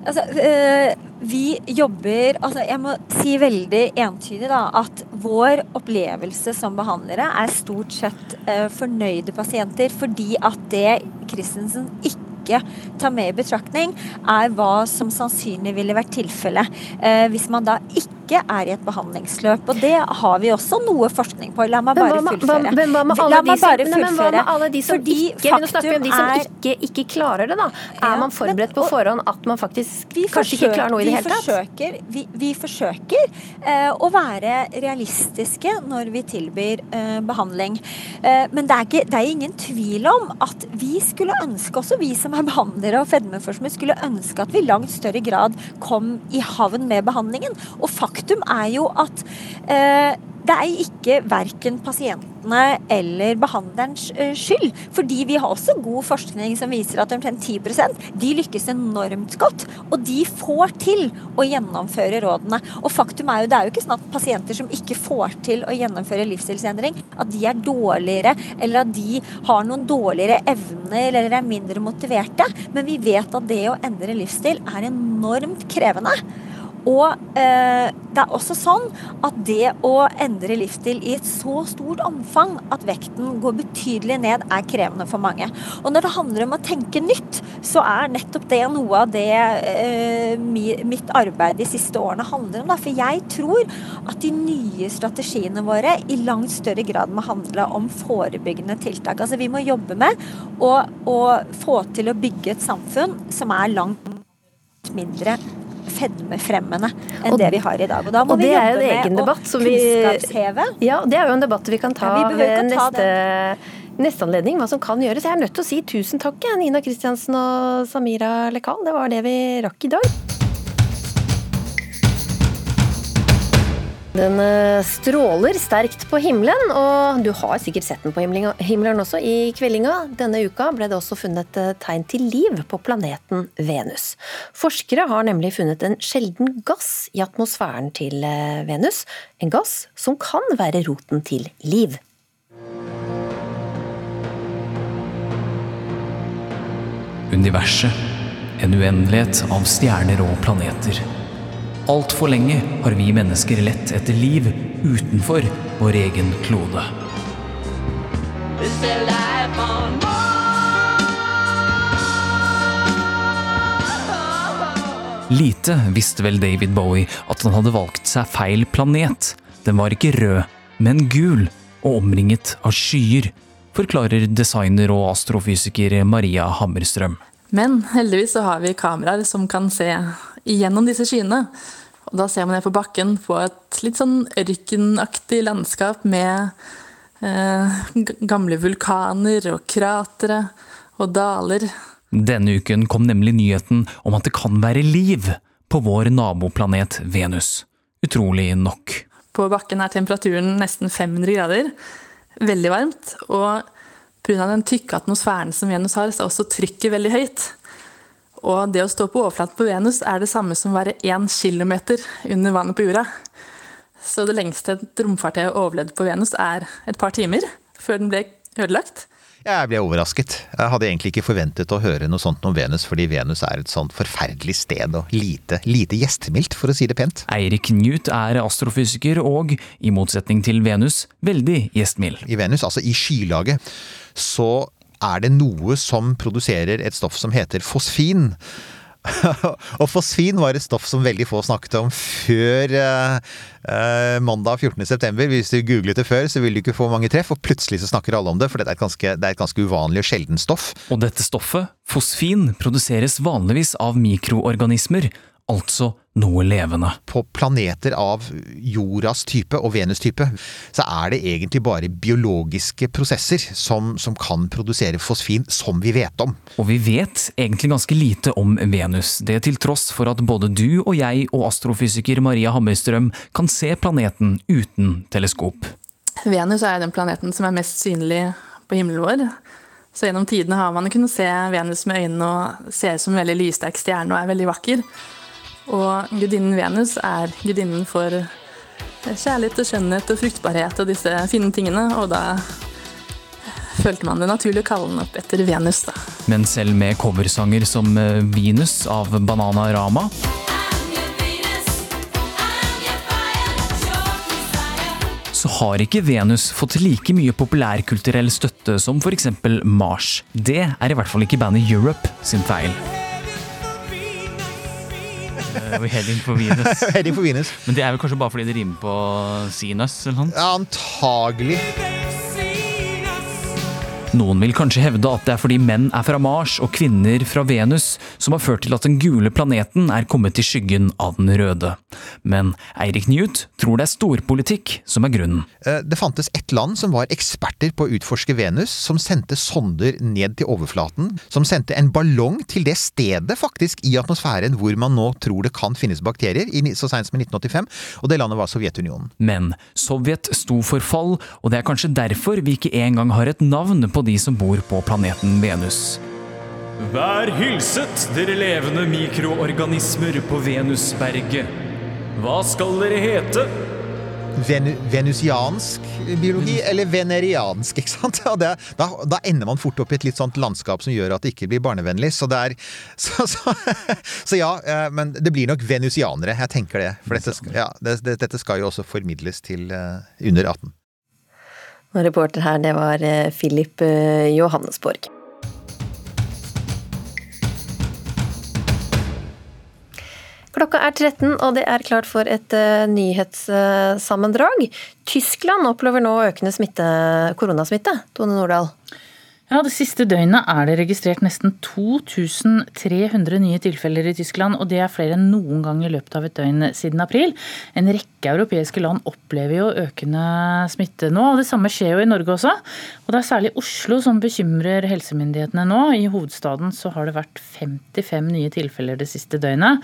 Altså, øh, vi jobber altså Jeg må si veldig entydig da, at vår opplevelse som behandlere er stort sett øh, fornøyde pasienter, fordi at det Christensen ikke ikke tar med i betraktning, er hva som sannsynlig ville vært tilfellet. Eh, hvis man da ikke ikke er i et behandlingsløp. Og det har vi også noe forskning på. La meg bare fullføre. Men hva med alle, de som, ikke Vi snakker om de som er, ikke, ikke, klarer det, da. Er man forberedt på forhånd at man faktisk kanskje forsøker, ikke klarer noe i det hele tatt? Vi, vi forsøker uh, å være realistiske når vi tilbyr uh, behandling. Uh, men det er, ikke, det er, ingen tvil om at vi skulle ønske, også vi som er behandlere og fedmeforskere, skulle ønske at vi i langt større grad kom i havn med behandlingen. Og faktisk faktum er jo at eh, det er ikke verken pasientene eller behandlerens eh, skyld. Fordi vi har også god forskning som viser at omtrent 10% de lykkes enormt godt. Og de får til å gjennomføre rådene. Og faktum er jo det er jo ikke sånn at pasienter som ikke får til å gjennomføre livsstilsendring, at de er dårligere eller at de har noen dårligere evner eller er mindre motiverte. Men vi vet at det å endre livsstil er enormt krevende. Og eh, det er også sånn at det å endre livsstil i et så stort omfang at vekten går betydelig ned, er krevende for mange. Og når det handler om å tenke nytt, så er nettopp det noe av det eh, mitt arbeid de siste årene handler om. Da. For jeg tror at de nye strategiene våre i langt større grad må handle om forebyggende tiltak. Altså Vi må jobbe med å, få til å bygge et samfunn som er langt mindre fedmefremmende enn det vi har i dag. Og da må og vi jobbe en egen med å debatt kunnskapsheve. Ja, det er jo en debatt vi kan ta Ja, vi ved ta neste, neste anledning, hva som kan gjøres. Jeg er nødt til å si tusen takk, Nina Kristiansen og Samira Lekal. Det var det vi rakk i dag. Den eh, stråler sterkt på himmelen, og du har sikkert sett den på himmelen også i kveldinga. Denne uka ble det også funnet eh, tegn til liv på planeten Venus. Forskere har nemlig funnet en sjelden gass i atmosfæren til eh, Venus. En gass som kan være roten til liv. Universet. En uendelighet av stjerner og planeter. Altfor lenge har vi mennesker lett etter liv utenfor vår egen klode. Lite visste vel David Bowie at han hadde valgt seg feil planet. Den var ikke rød, men gul og omringet av skyer, forklarer designer og astrofysiker Maria Hammerstrøm. Men heldigvis så har vi kameraer som kan se igjennom disse skyene. Og da ser man ned på bakken på et litt sånn ørkenaktig landskap med eh, gamle vulkaner og kratre og daler. Denne uken kom nemlig nyheten om at det kan være liv på vår naboplanet Venus. Utrolig nok. På bakken er temperaturen nesten 500 grader. Veldig varmt. Og pga. den tykke atmosfæren som Venus har, så er også trykket veldig høyt. Og det å stå på overflaten på Venus er det samme som å være én kilometer under vannet på jorda. Så det lengste et romfartøy har overlevd på Venus, er et par timer før den ble ødelagt. Jeg ble overrasket. Jeg hadde egentlig ikke forventet å høre noe sånt om Venus, fordi Venus er et sånt forferdelig sted og lite, lite gjestmildt, for å si det pent. Eirik Newt er astrofysiker og, i motsetning til Venus, veldig gjestmild. I Venus, altså i skylaget, så er det noe som produserer et stoff som heter fosfin. *laughs* og fosfin var et stoff som veldig få snakket om før eh, eh, mandag 14.9. Hvis du googlet det før, så vil du ikke få mange treff, og plutselig så snakker alle om det, for det er et ganske, er et ganske uvanlig og sjeldent stoff. Og dette stoffet, fosfin, produseres vanligvis av mikroorganismer, altså noe levende. På planeter av jordas type og Venus type, så er det egentlig bare biologiske prosesser som, som kan produsere fosfin, som vi vet om. Og vi vet egentlig ganske lite om Venus, det til tross for at både du og jeg og astrofysiker Maria Hammerstrøm kan se planeten uten teleskop. Venus er den planeten som er mest synlig på himmelen vår. Så gjennom tidene har man kunnet se Venus med øynene og ser ut som en veldig lyssterk stjerne og er veldig vakker. Og gudinnen Venus er gudinnen for kjærlighet og skjønnhet og fruktbarhet og disse fine tingene, og da følte man det naturlig å kalle den opp etter Venus, da. Men selv med coversanger som eh, Venus av Banana Rama så har ikke Venus fått like mye populærkulturell støtte som f.eks. Mars. Det er i hvert fall ikke bandet Europe sin feil. We're heading for Venus. *laughs* heading for Venus. Men det er vel kanskje bare fordi det rimer på sinus? eller noe? Ja, antagelig. Noen vil kanskje hevde at det er fordi menn er fra Mars og kvinner fra Venus som har ført til at den gule planeten er kommet i skyggen av den røde. Men Eirik Newt tror det er storpolitikk som er grunnen. Eh, Det fantes ett land som var eksperter på å utforske Venus, som sendte sonder ned til overflaten. Som sendte en ballong til det stedet faktisk i atmosfæren hvor man nå tror det kan finnes bakterier, så seint som i 1985. Og det landet var Sovjetunionen. Men Sovjet sto for fall, og det er kanskje derfor vi ikke engang har et navn på de som bor på planeten Venus. Vær hilset, dere levende mikroorganismer på Venusberget. Hva skal dere hete? Venu venusiansk biologi, eller veneriansk, *laughs* ikke sant? Det, da, da ender man fort opp i et litt sånt landskap som gjør at det ikke blir barnevennlig. Så det er *laughs* Så, så, så ja, eh, men det blir nok venusianere. Jeg tenker det. For dette, ja, det, det, dette skal jo også formidles til eh, under 18. Og reporter her, det var eh, Philip eh, Johannesborg. Klokka er 13, og det er klart for et uh, nyhetssammendrag. Tyskland opplever nå økende smitte, koronasmitte. Tone Nordahl? Ja, Det siste døgnet er det registrert nesten 2300 nye tilfeller i Tyskland, og det er flere enn noen gang i løpet av et døgn siden april. En rekke europeiske land opplever jo økende smitte nå, og det samme skjer jo i Norge også. Og det er særlig Oslo som bekymrer helsemyndighetene nå. I hovedstaden så har det vært 55 nye tilfeller det siste døgnet.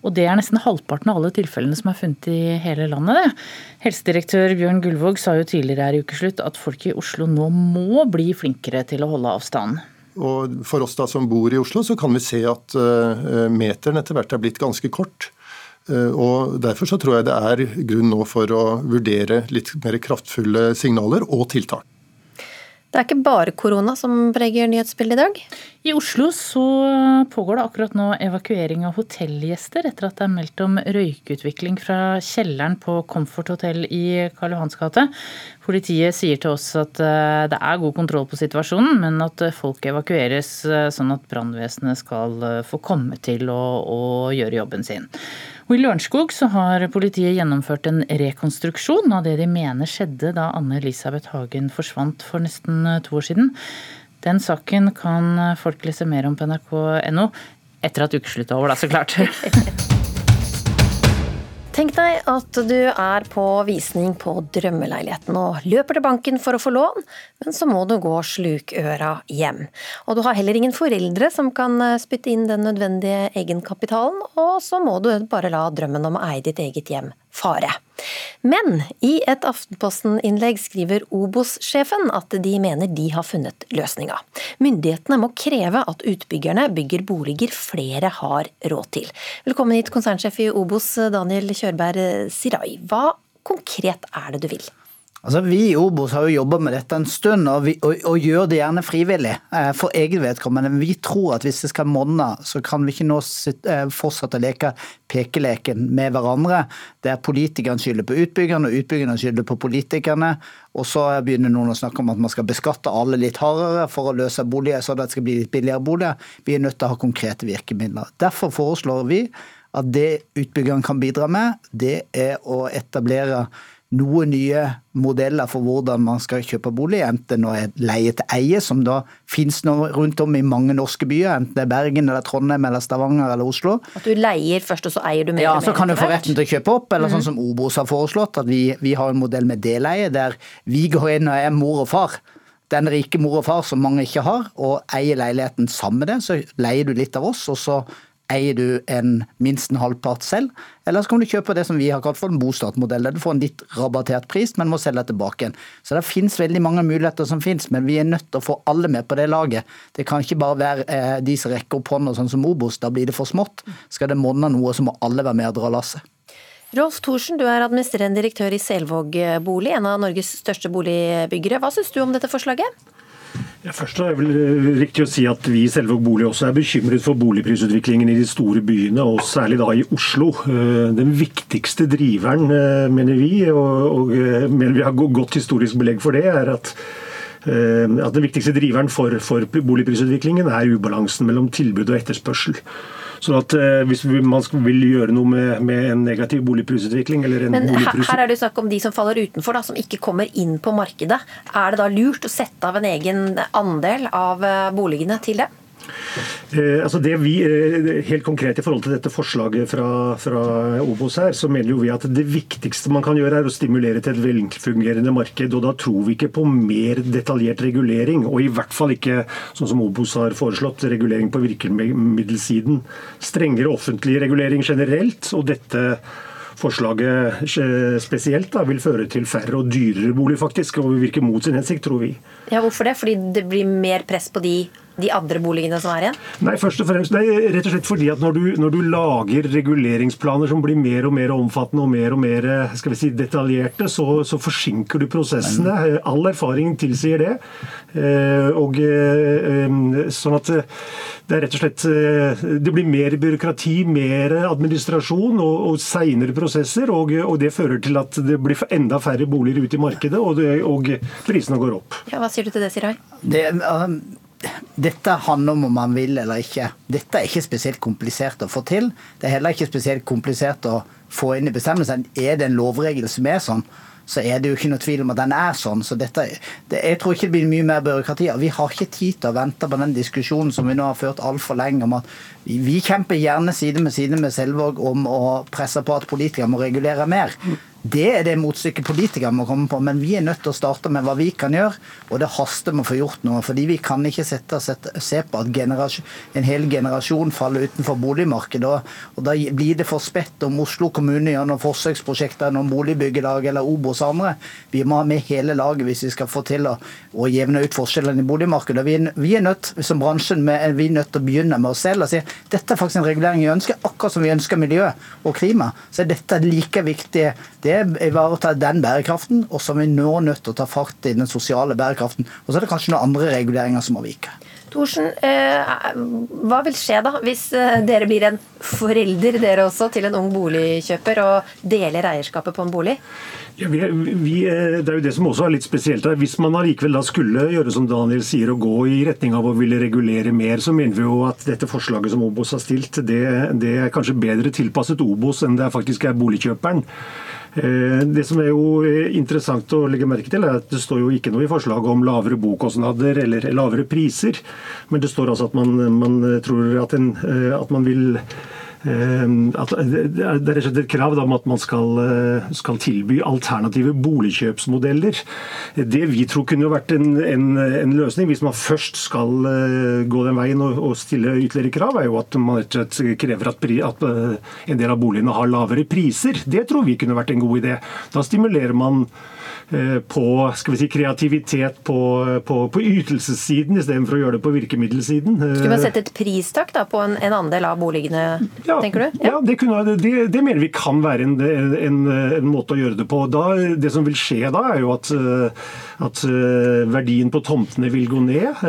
Og det er nesten halvparten av alle tilfellene som er funnet i hele landet. Det. Helsedirektør Bjørn Gullvåg sa jo tidligere her i ukeslutt at folk i Oslo nå må bli flinkere til å holde avstand. Og For oss da som bor i Oslo, så kan vi se at uh, meteren etter hvert er blitt ganske kort. Uh, og Derfor så tror jeg det er grunn nå for å vurdere litt mer kraftfulle signaler og tiltak. Det er ikke bare korona som preger nyhetsbildet i dag? I Oslo så pågår det akkurat nå evakuering av hotellgjester etter at det er meldt om røykutvikling fra kjelleren på Comfort hotell i Karl Johans gate. Politiet sier til oss at eh, det er god kontroll på situasjonen, men at folk evakueres eh, sånn at brannvesenet skal eh, få komme til å, å gjøre jobben sin. Og I Lørenskog har politiet gjennomført en rekonstruksjon av det de mener skjedde da Anne Elisabeth Hagen forsvant for nesten to år siden. Den saken kan folk lese mer om på nrk.no etter at ukeslutt er over, da, så klart. *laughs* Tenk deg at du er på visning på drømmeleiligheten og løper til banken for å få lån, men så må du gå slukøra hjem. Og du har heller ingen foreldre som kan spytte inn den nødvendige egenkapitalen, og så må du bare la drømmen om å eie ditt eget hjem fare. Men i et Aftenposten-innlegg skriver Obos-sjefen at de mener de har funnet løsninga. Myndighetene må kreve at utbyggerne bygger boliger flere har råd til. Velkommen hit, konsernsjef i Obos, Daniel Kjørberg Sirai. Hva konkret er det du vil? Altså, Vi i Obos har jo jobba med dette en stund, og, vi, og, og gjør det gjerne frivillig. Eh, for eget vedkommende. Vi tror at hvis det skal monne, så kan vi ikke nå eh, fortsette å leke pekeleken med hverandre. Der politikerne skylder på utbyggerne, og utbyggerne skylder på politikerne. Og så begynner noen å snakke om at man skal beskatte alle litt hardere for å løse boliger, så det skal bli litt billigere boliger. Vi er nødt til å ha konkrete virkemidler. Derfor foreslår vi at det utbyggerne kan bidra med, det er å etablere noen nye modeller for hvordan man skal kjøpe bolig, enten det er leie til eie, som da finnes rundt om i mange norske byer, enten det er Bergen eller Trondheim eller Stavanger eller Oslo. At du leier først, og så eier du mer? Ja, så kan du få retten til å kjøpe opp, eller sånn mhm. som Obos har foreslått, at vi, vi har en modell med deleie, der vi går inn og er mor og far den rike mor og far som mange ikke har, og eier leiligheten sammen med det. Så leier du litt av oss, og så Eier du en minst en halvpart selv, eller så kan du kjøpe det som vi har kalt for en bostatmodell, der du får en litt rabattert pris, men må selge tilbake igjen. Så det finnes veldig mange muligheter som finnes, men vi er nødt til å få alle med på det laget. Det kan ikke bare være eh, de som rekker opp hånda, sånn som Obos, da blir det for smått. Skal det monne noe, så må alle være med og dra lasset. Rolf Thorsen, du er administrerende direktør i Selvåg bolig, en av Norges største boligbyggere. Hva syns du om dette forslaget? Ja, først er det vel eh, riktig å si at Vi i Selvåg bolig også er bekymret for boligprisutviklingen i de store byene, og særlig da i Oslo. Eh, den viktigste driveren, eh, mener vi, og, mener vi har godt historisk belegg for det, er at at Den viktigste driveren for, for boligprisutviklingen er ubalansen mellom tilbud og etterspørsel. Sånn at eh, Hvis man vil gjøre noe med, med en negativ boligprisutvikling eller en Men boligpris... her er det snakk om de som faller utenfor, da, som ikke kommer inn på markedet. Er det da lurt å sette av en egen andel av eh, boligene til det? Eh, altså det vi, eh, helt konkret I forhold til dette forslaget fra, fra, Obos, her, så mener jo vi at det viktigste man kan gjøre, er å stimulere til et velfungerende marked. og Da tror vi ikke på mer detaljert regulering, og i hvert fall ikke sånn som Obos har foreslått, regulering på virkemiddelsiden. Strengere offentlig regulering generelt, og dette forslaget spesielt da, vil føre til færre og dyrere bolig, faktisk, og vil virke mot sin hensikt, tror vi. Ja, Hvorfor det? Fordi det blir mer press på de de andre boligene som er igjen? Nei, først og fremst, er rett og slett fordi at når du, når du, lager reguleringsplaner som blir mer og mer omfattende og mer og mer skal vi si, detaljerte, så, så forsinker du prosessene. All erfaring tilsier det. Eh, og eh, sånn at det er rett og slett eh, Det blir mer byråkrati, mer administrasjon og, og seinere prosesser. Og, og, det fører til at det blir enda færre boliger ute i markedet, og, det, og prisene går opp. Ja, hva sier du til det, Sirai? Det, um dette handler om om man vil eller ikke. Dette er ikke spesielt komplisert å få til. Det er heller ikke spesielt komplisert å få inn i bestemmelsen. Er det en lovregel som er sånn, så er det jo ikke noe tvil om at den er sånn. Så dette, det, jeg tror ikke det blir mye mer byråkrati. Vi har ikke tid til å vente på den diskusjonen som vi nå har ført altfor lenge om at vi, vi kjemper gjerne side med side med Selvåg om å presse på at politikere må regulere mer. Det er det motstykket politikere må komme på, men vi er nødt til å starte med hva vi kan gjøre, og det haster med å få gjort noe. fordi vi kan ikke sette, sette, se på at en hel generasjon faller utenfor boligmarkedet. Og, og da blir det for spett om Oslo kommune gjør noen forsøksprosjekter, noen boligbyggelag eller Obos andre. Vi må ha med hele laget hvis vi skal få til å, å jevne ut forskjellene i boligmarkedet. Vi, vi, er nødt, som bransjen, med, vi er nødt til å begynne med oss selv og si dette er faktisk en regulering vi ønsker, akkurat som vi ønsker miljø og klima. Så er dette like viktig. Det det ivaretar den bærekraften, og så er vi nå nødt til å ta fart i den sosiale bærekraften. Og så er det kanskje noen andre reguleringer som må vike. Thorsen, eh, hva vil skje da hvis eh, dere blir en forelder dere også til en ung boligkjøper og deler eierskapet på en bolig? Ja, vi, vi, eh, det er jo det som også er litt spesielt her. Hvis man allikevel da skulle gjøre som Daniel sier, og gå i retning av å ville regulere mer, så mener vi jo at dette forslaget som Obos har stilt, det, det er kanskje bedre tilpasset Obos enn det faktisk er boligkjøperen. Eh, det som er jo eh, interessant å legge merke til, er at det står jo ikke noe i forslaget om lavere bokostnader eller lavere priser. Men det står altså at man, man tror at, en, eh, at man vil at det er rett og slett et krav om at man skal, eh, skal, tilby alternative boligkjøpsmodeller. Det vi tror kunne vært en, en, en, løsning, hvis man først skal eh, gå den veien og, og stille ytterligere krav, er jo at man rett og slett krever at, at eh, en del av boligene har lavere priser. Det tror vi kunne vært en god idé. Da stimulerer man Eh, på skal vi si, kreativitet på, på, på ytelsessiden istedenfor å gjøre det på virkemiddelsiden. Skulle man sette et pristak da, på en, en, andel av boligene, ja, tenker du? Ja, ja det, kunne, det, det, mener vi kan være en, en, en, måte å gjøre det på. Da, det som vil skje da, er jo at, eh, at eh, verdien på tomtene vil gå ned.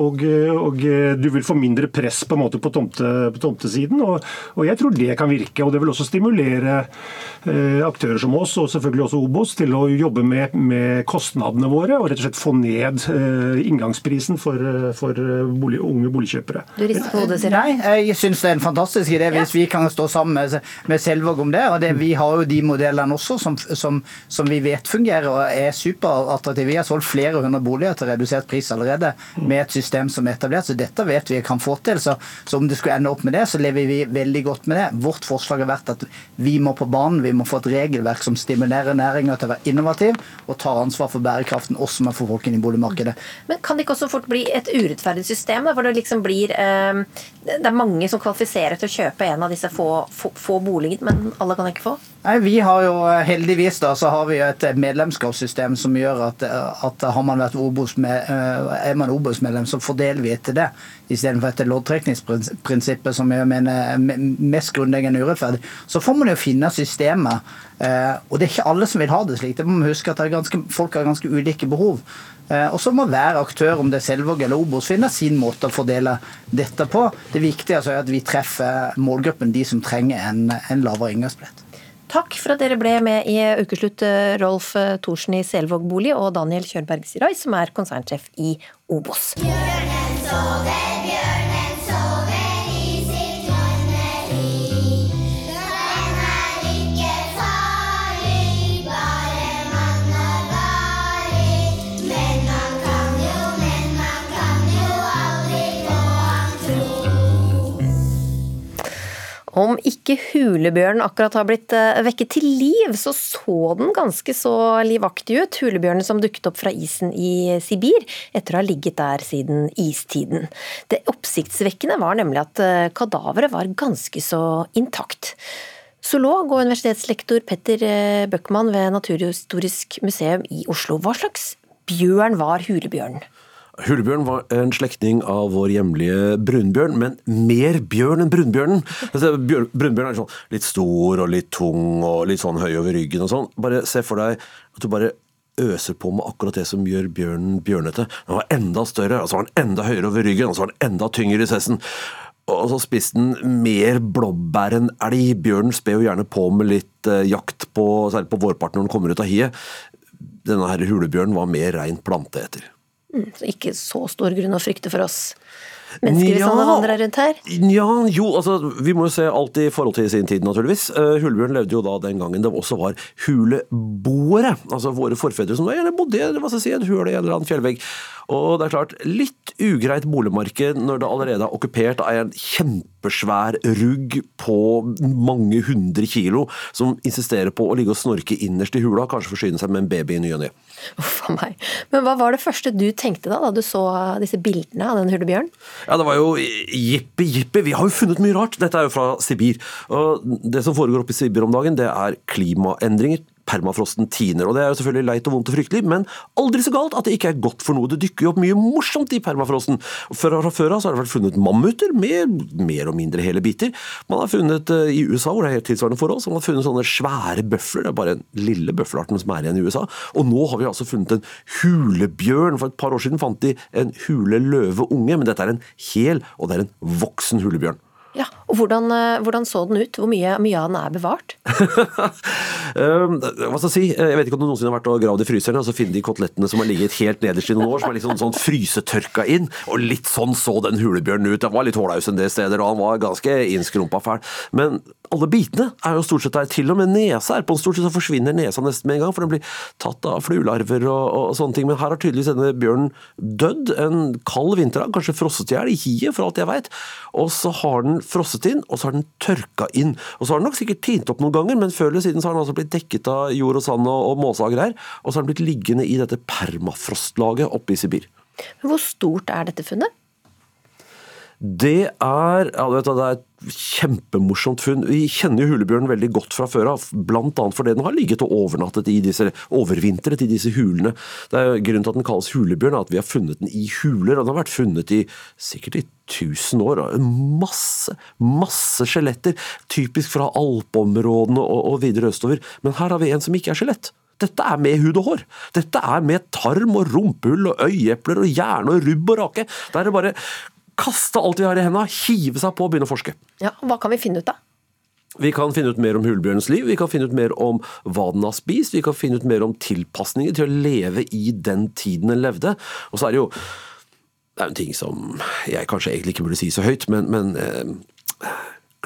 Og, og, du vil få mindre press på, en måte på, tomte, på tomtesiden. Og, og, jeg tror det kan virke. Og det vil også stimulere aktører som oss, og selvfølgelig også Obos, til å jobbe med med, med, kostnadene våre og rett og slett få ned uh, inngangsprisen for, uh, for eh, bolig, unge boligkjøpere. Du rister på hodet, sier Nei, jeg syns det er en fantastisk idé hvis ja. vi kan stå sammen med, med Selvåg om det. og det, Vi har jo de modellene også som, som, som vi vet fungerer og er superattraktive. Vi har solgt flere hundre boliger til redusert pris allerede med et system som er etablert, så dette vet vi kan få til. Så, så om det skulle ende opp med det, så lever vi veldig godt med det. Vårt forslag har vært at vi må på banen, vi må få et regelverk som stimulerer næringa til å være innovativ, og tar ansvar for bærekraften også med for folkene i boligmarkedet. Men kan det ikke også fort bli et urettferdig system, da, hvor det liksom blir eh, Det er mange som kvalifiserer til å kjøpe en av disse få, få, få boligene, men alle kan ikke få? Nei, vi har jo eh, Heldigvis da, så har vi et medlemskapssystem som gjør at, eh, at har man vært Obos med, eh, er man Obos-medlem, så fordeler vi etter det. Istedenfor etter loddtrekningsprinsippet, som jeg mener er mest grunnleggende urettferdig. Så får man jo finne systemer. Og det er ikke alle som vil ha det slik. Det må man huske at ganske, folk har ganske ulike behov. Og så må hver aktør, om det er Selvåg eller Obos, finne sin måte å fordele dette på. Det viktige er at vi treffer målgruppen, de som trenger en, en lavere inngangsbillett. Takk for at dere ble med i Ukeslutt, eh, Rolf eh, Thorsen i Selvåg bolig og Daniel Kjørberg Sirai, som er konsernsjef i Obos. den så bjørnen Om ikke hulebjørnen akkurat har blitt eh, vekket til liv, så så den ganske så livaktig ut. Hulebjørnen som dukket opp fra isen i Sibir etter å ha ligget der siden istiden. Det oppsiktsvekkende var nemlig at eh, kadaveret var ganske så intakt. Zoolog og universitetslektor Petter eh, Bøckmann ved Naturhistorisk museum i Oslo. Hva slags bjørn var hulebjørnen? Hulebjørn var en slektning av vår hjemlige brunbjørn, men mer bjørn enn brunbjørnen. Altså, brunbjørn er sånn litt stor og litt tung og litt sånn høy over ryggen og sånn. Bare se for deg at du bare øser på med akkurat det som gjør bjørnen bjørnete. Den var enda større, og så var den enda høyere over ryggen, og så var den enda tyngre i sessen. Og så spiste den mer blåbær enn elg. Bjørnen sper jo gjerne på med litt uh, jakt, på, særlig på vårparten når den kommer ut av hiet. Denne her hulebjørnen var mer rein planteeter. Mm, så ikke så stor grunn å frykte for oss. mennesker hvis han Nja. vandrer rundt her? Ja, jo, altså vi må jo se alt i forhold til sin tid, naturligvis. Uh, Hulebjørn levde jo da den gangen det også var huleboere. Altså våre forfedre som gjerne bodde i hva skal jeg si, en hule i en eller annen fjellvegg. Og det er klart, litt ugreit boligmarked når det allerede er okkupert av en kjempesvær rugg på mange hundre kilo, som insisterer på å ligge og snorke innerst i hula, kanskje forsyne seg med en baby i ny og ne. Uff a meg. Men hva var det første du tenkte da, da du så disse bildene av den hulebjørnen? Ja, det var jo jippi jippi. Vi har jo funnet mye rart. Dette er jo fra Sibir. Og det som foregår oppe i Sibir om dagen, det er klimaendringer. Permafrosten tiner, og det er jo selvfølgelig leit og vondt og fryktelig, men aldri så galt at det ikke er godt for noe. Det dykker jo opp mye morsomt i permafrosten. Fra, før av har det vært funnet mammuter med mer og mindre hele biter. Man har funnet uh, i USA, hvor det er helt tilsvarende forhold, så man har funnet sånne svære bøfler. Det er bare den lille bøffelarten som er igjen i USA. Og nå har vi altså funnet en hulebjørn. For et par år siden fant de en huleløveunge, men dette er en hel, og det er en voksen hulebjørn. Ja, og hvordan, eh, hvordan så den ut? Hvor mye, mye av den er bevart? Um, *laughs* hva skal jeg si? Jeg vet ikke om du noensinne har vært og gravd i fryseren og så finner de kotelettene som har ligget helt nederst i noen år, som er liksom sånn frysetørka inn. Og litt sånn så den hulebjørnen ut. Den var litt hårdaus en del steder, og han var ganske innskrumpa fæl. Men alle bitene er jo stort sett der. Til og med nesa er på en Stort sett så forsvinner nesa nesten med en gang, for den blir tatt av fluelarver og, og sånne ting. Men her har tydeligvis denne bjørnen dødd en kald vinterdag, kanskje frosset i hjel i hiet, for alt jeg veit. Og så har den frosset inn, og så har den tørka inn. Og så har den nok sikkert tint opp noen ganger, men før eller siden så har den altså blitt dekket av jord og sand og, og måse og greier. Og så har den blitt liggende i dette permafrostlaget oppe i Sibir. Hvor stort er dette funnet? Det er, ja, du det er et kjempemorsomt funn. Vi kjenner jo hulebjørnen veldig godt fra før av, bl.a. fordi den har ligget og overnattet i disse, overvintret i disse hulene. Det er Grunnen til at den kalles hulebjørn, er at vi har funnet den i huler. og Den har vært funnet i sikkert i 1000 år. Masse, masse skjeletter. Typisk fra alpeområdene og, og videre østover. Men her har vi en som ikke er skjelett. Dette er med hud og hår. Dette er med tarm og rumpehull og øyeepler og hjerne og rubb og rake. Der er det bare kaste alt vi har i hendene, hive seg på og begynne å forske. Ja, Hva kan vi finne ut av? Vi kan finne ut mer om hulbjørnens liv, vi kan finne ut mer om hva den har spist, vi kan finne ut mer om tilpasninger til å leve i den tiden den levde. Og så er det jo Det er jo en ting som jeg kanskje egentlig ikke burde si så høyt, men, men eh,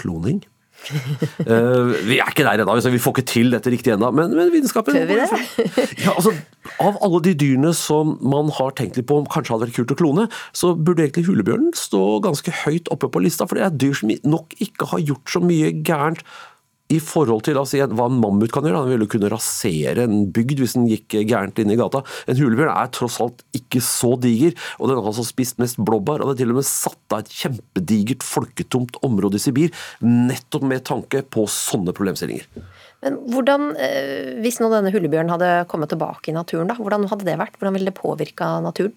kloning. *laughs* Eh, vi er ikke der ennå, vi får ikke til dette riktig ennå, men, men vitenskapen Tør vi det? ja, altså, Av alle de dyrene som man har tenkt litt på om kanskje hadde vært kult å klone, så burde egentlig hulebjørnen stå ganske høyt oppe på lista, for det er dyr som nok ikke har gjort så mye gærent i forhold til altså, hva en mammut kan gjøre. Han ville kunne rasere en bygd hvis den gikk gærent inn i gata. En hulebjørn er tross alt ikke så diger, og den har altså spist mest blåbær. Og det er til og med satt av et kjempedigert, folketomt område i Sibir, nettopp med tanke på sånne problemstillinger. Men hvordan, eh, Hvis nå denne hulebjørnen hadde kommet tilbake i naturen, da, hvordan hadde det vært? Hvordan ville det påvirka naturen?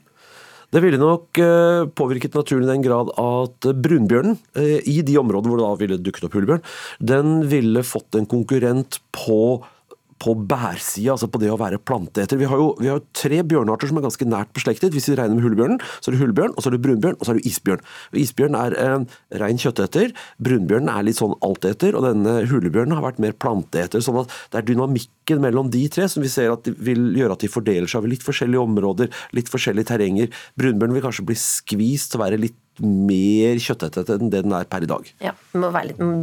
Det ville nok eh, påvirket naturen i den grad at brunbjørnen, eh, i de områdene hvor det da ville dukket opp hulebjørn, den ville fått en konkurrent på på bærsida, altså på det å være planteeter. Vi har jo vi har tre bjørnearter som er ganske nært beslektet. Hvis vi regner med hullbjørnen, så er det hullbjørn, og så er det brunbjørn, og så er det isbjørn. Isbjørn er en rein kjøtteter, brunbjørnen er litt sånn alteter, og denne hulebjørnen har vært mer planteeter. sånn at det er dynamikken mellom de tre som vi ser at vil gjøre at de fordeler seg over litt forskjellige områder, litt forskjellige terrenger. Brunbjørnen vil kanskje bli skvist å være litt mer kjøttetete enn det den er per i dag. Ja, man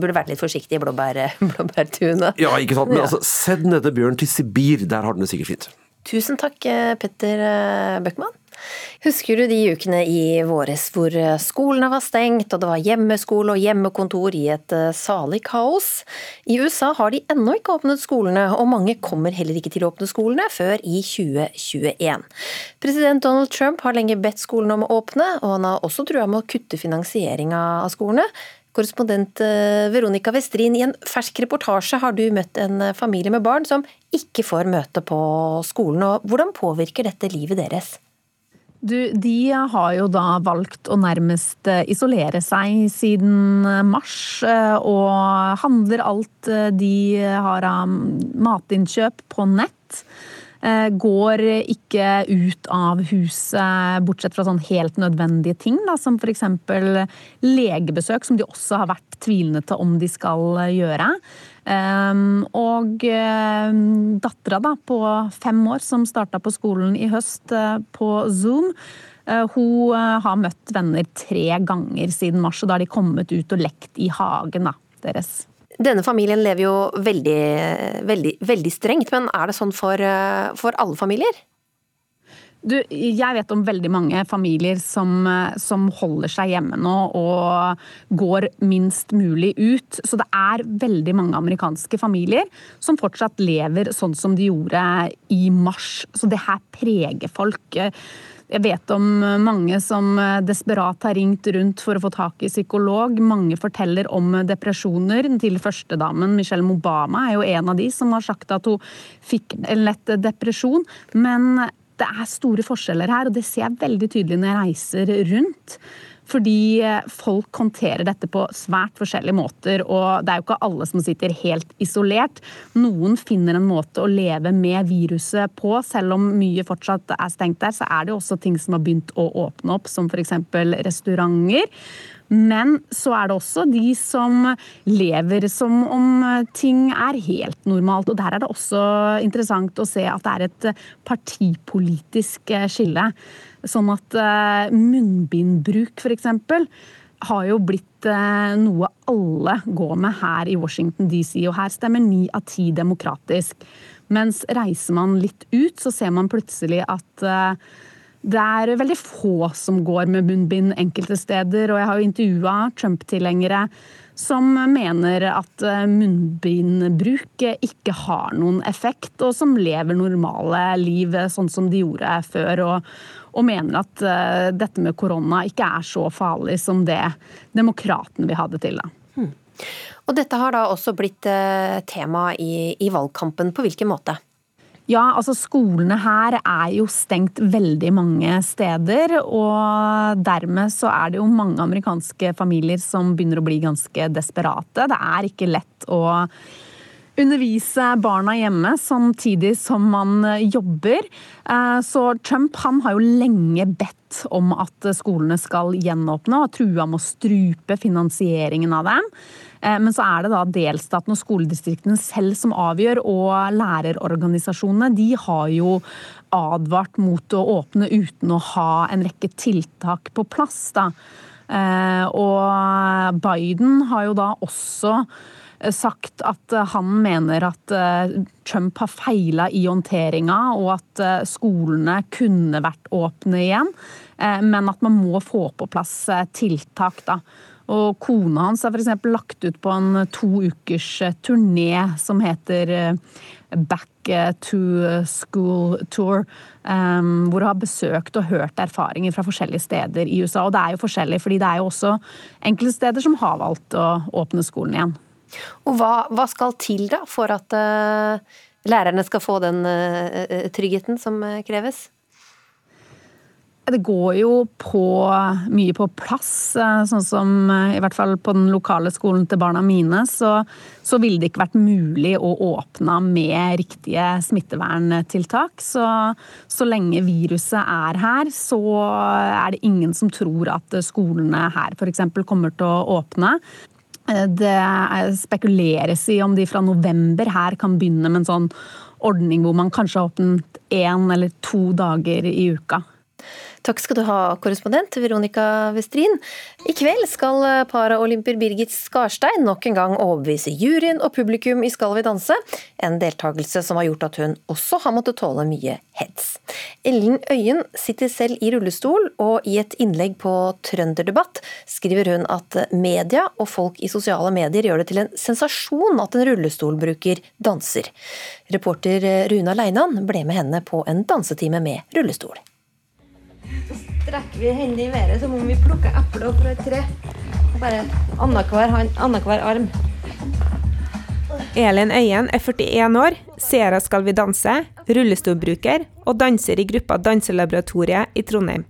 burde vært litt forsiktig i blåbær, *laughs* blåbærtunet. Ja, ikke sant? Men Ja. altså, send denne bjørnen til Sibir, der har den det sikkert fint. Tusen takk, eh, Petter eh, Bøckmann. Husker du de ukene i våres hvor eh, skolene var stengt, og det var hjemmeskole og hjemmekontor i et eh, salig kaos? I USA har de ennå ikke åpnet skolene, og mange kommer heller ikke til å åpne skolene før i 2021. President Donald Trump har lenge bedt skolene om å åpne, og han har også trua med å kutte finansieringa av skolene. Korrespondent eh, Veronica Westrin, i en fersk reportasje har du møtt en familie med barn som ikke får møte på skolen. og Hvordan påvirker dette livet deres? Du, de har jo da valgt å nærmest eh, isolere seg siden eh, mars, eh, og handler alt de har av matinnkjøp på nett. Går ikke ut av huset, bortsett fra sånn helt nødvendige ting, da, som f.eks. legebesøk, som de også har vært tvilende til om de skal gjøre. Um, og um, dattera da, på fem år som starta på skolen i høst uh, på Zoom, Hun har møtt venner tre ganger siden mars, og da har de kommet ut og lekt i hagen da, deres. Denne familien lever jo veldig, veldig, veldig strengt, men er det sånn for, for alle familier? Du, jeg vet om veldig mange familier som, som, holder seg hjemme nå og går minst mulig ut. Så det er veldig mange amerikanske familier som fortsatt lever sånn som de gjorde i mars. Så det her preger folk. Jeg vet om mange som desperat har ringt rundt for å få tak i psykolog. Mange forteller om depresjoner. Til førstedamen Michelle Obama er jo en av de som har sagt at hun fikk en lett depresjon. Men det er store forskjeller her, og det ser jeg veldig tydelig når jeg reiser rundt. Fordi eh, folk håndterer dette på svært forskjellige måter, og det er jo ikke alle som sitter helt isolert. Noen finner en måte å leve med viruset på. Selv om mye fortsatt er stengt der, så er det jo også ting som har begynt å åpne opp, som f.eks. restauranter. Men så er det også de som lever som om ting er helt normalt. Og der er det også interessant å se at det er et partipolitisk skille. Sånn at eh, munnbindbruk f.eks. har jo blitt eh, noe alle går med her i Washington DC, og her stemmer ni av ti demokratisk. Mens reiser man litt ut, så ser man plutselig at eh, det er veldig få som går med munnbind enkelte steder, og jeg har jo intervjua Trump-tilhengere som mener at eh, munnbindbruk ikke har noen effekt, og som lever normale liv sånn som de gjorde før. Og, og mener at uh, dette med korona ikke er så farlig som det demokratene vil ha det til. Hmm. Og dette har da også blitt tema i, i valgkampen. På hvilken måte? Ja, altså skolene her er jo stengt veldig mange steder. Og dermed så er det jo mange amerikanske familier som begynner å bli ganske desperate. Det er ikke lett å undervise barna hjemme samtidig som man jobber. Eh, så Trump han har jo lenge bedt om at skolene skal gjenåpne, og trua med å strupe finansieringen av dem. Eh, men så er det da delstaten og skoledistriktene selv som avgjør, og lærerorganisasjonene de har jo advart mot å åpne uten å ha en rekke tiltak på plass. da. Eh, og Biden har jo da også eh, sagt at han mener at Trump har feila i håndteringa, og at skolene kunne vært åpne igjen. Men at man må få på plass tiltak. da. Og kona hans har f.eks. lagt ut på en to ukers eh, turné som heter eh, Back eh, to School Tour. Um, hvor hun har besøkt og hørt erfaringer fra forskjellige steder i USA. Og det er jo forskjellig, fordi det er jo også enkelte steder som har valgt å åpne skolen igjen. Og hva, hva skal til da for at uh, lærerne skal få den uh, tryggheten som kreves? Det går jo på mye på plass, eh, sånn som eh, i hvert fall på den lokale skolen til barna mine, så, så ville det ikke vært mulig å åpne med riktige smitteverntiltak. Så, så lenge viruset er her, så er det ingen som tror at skolene her f.eks. kommer til å åpne. Eh, det spekuleres i om de fra november her kan begynne med en sånn ordning hvor man kanskje har åpnet én eller to dager i uka. Takk skal du ha, korrespondent Veronica Westrin. I kveld skal paraolymper Birgit Skarstein nok en gang overbevise juryen og publikum i Skal vi danse, en deltakelse som har gjort at hun også har måttet tåle mye hets. Ellen Øyen sitter selv i rullestol, og i et innlegg på Trønderdebatt skriver hun at media og folk i sosiale medier gjør det til en sensasjon at en rullestolbruker danser. Reporter Runa Leinan ble med henne på en dansetime med rullestol. Så strekker vi hendene i været som om vi plukker epler fra et tre. Bare annenhver arm. Elin Øyen er 41 år, Sera Skal vi danse, rullestolbruker og danser i gruppa Danselaboratoriet i Trondheim.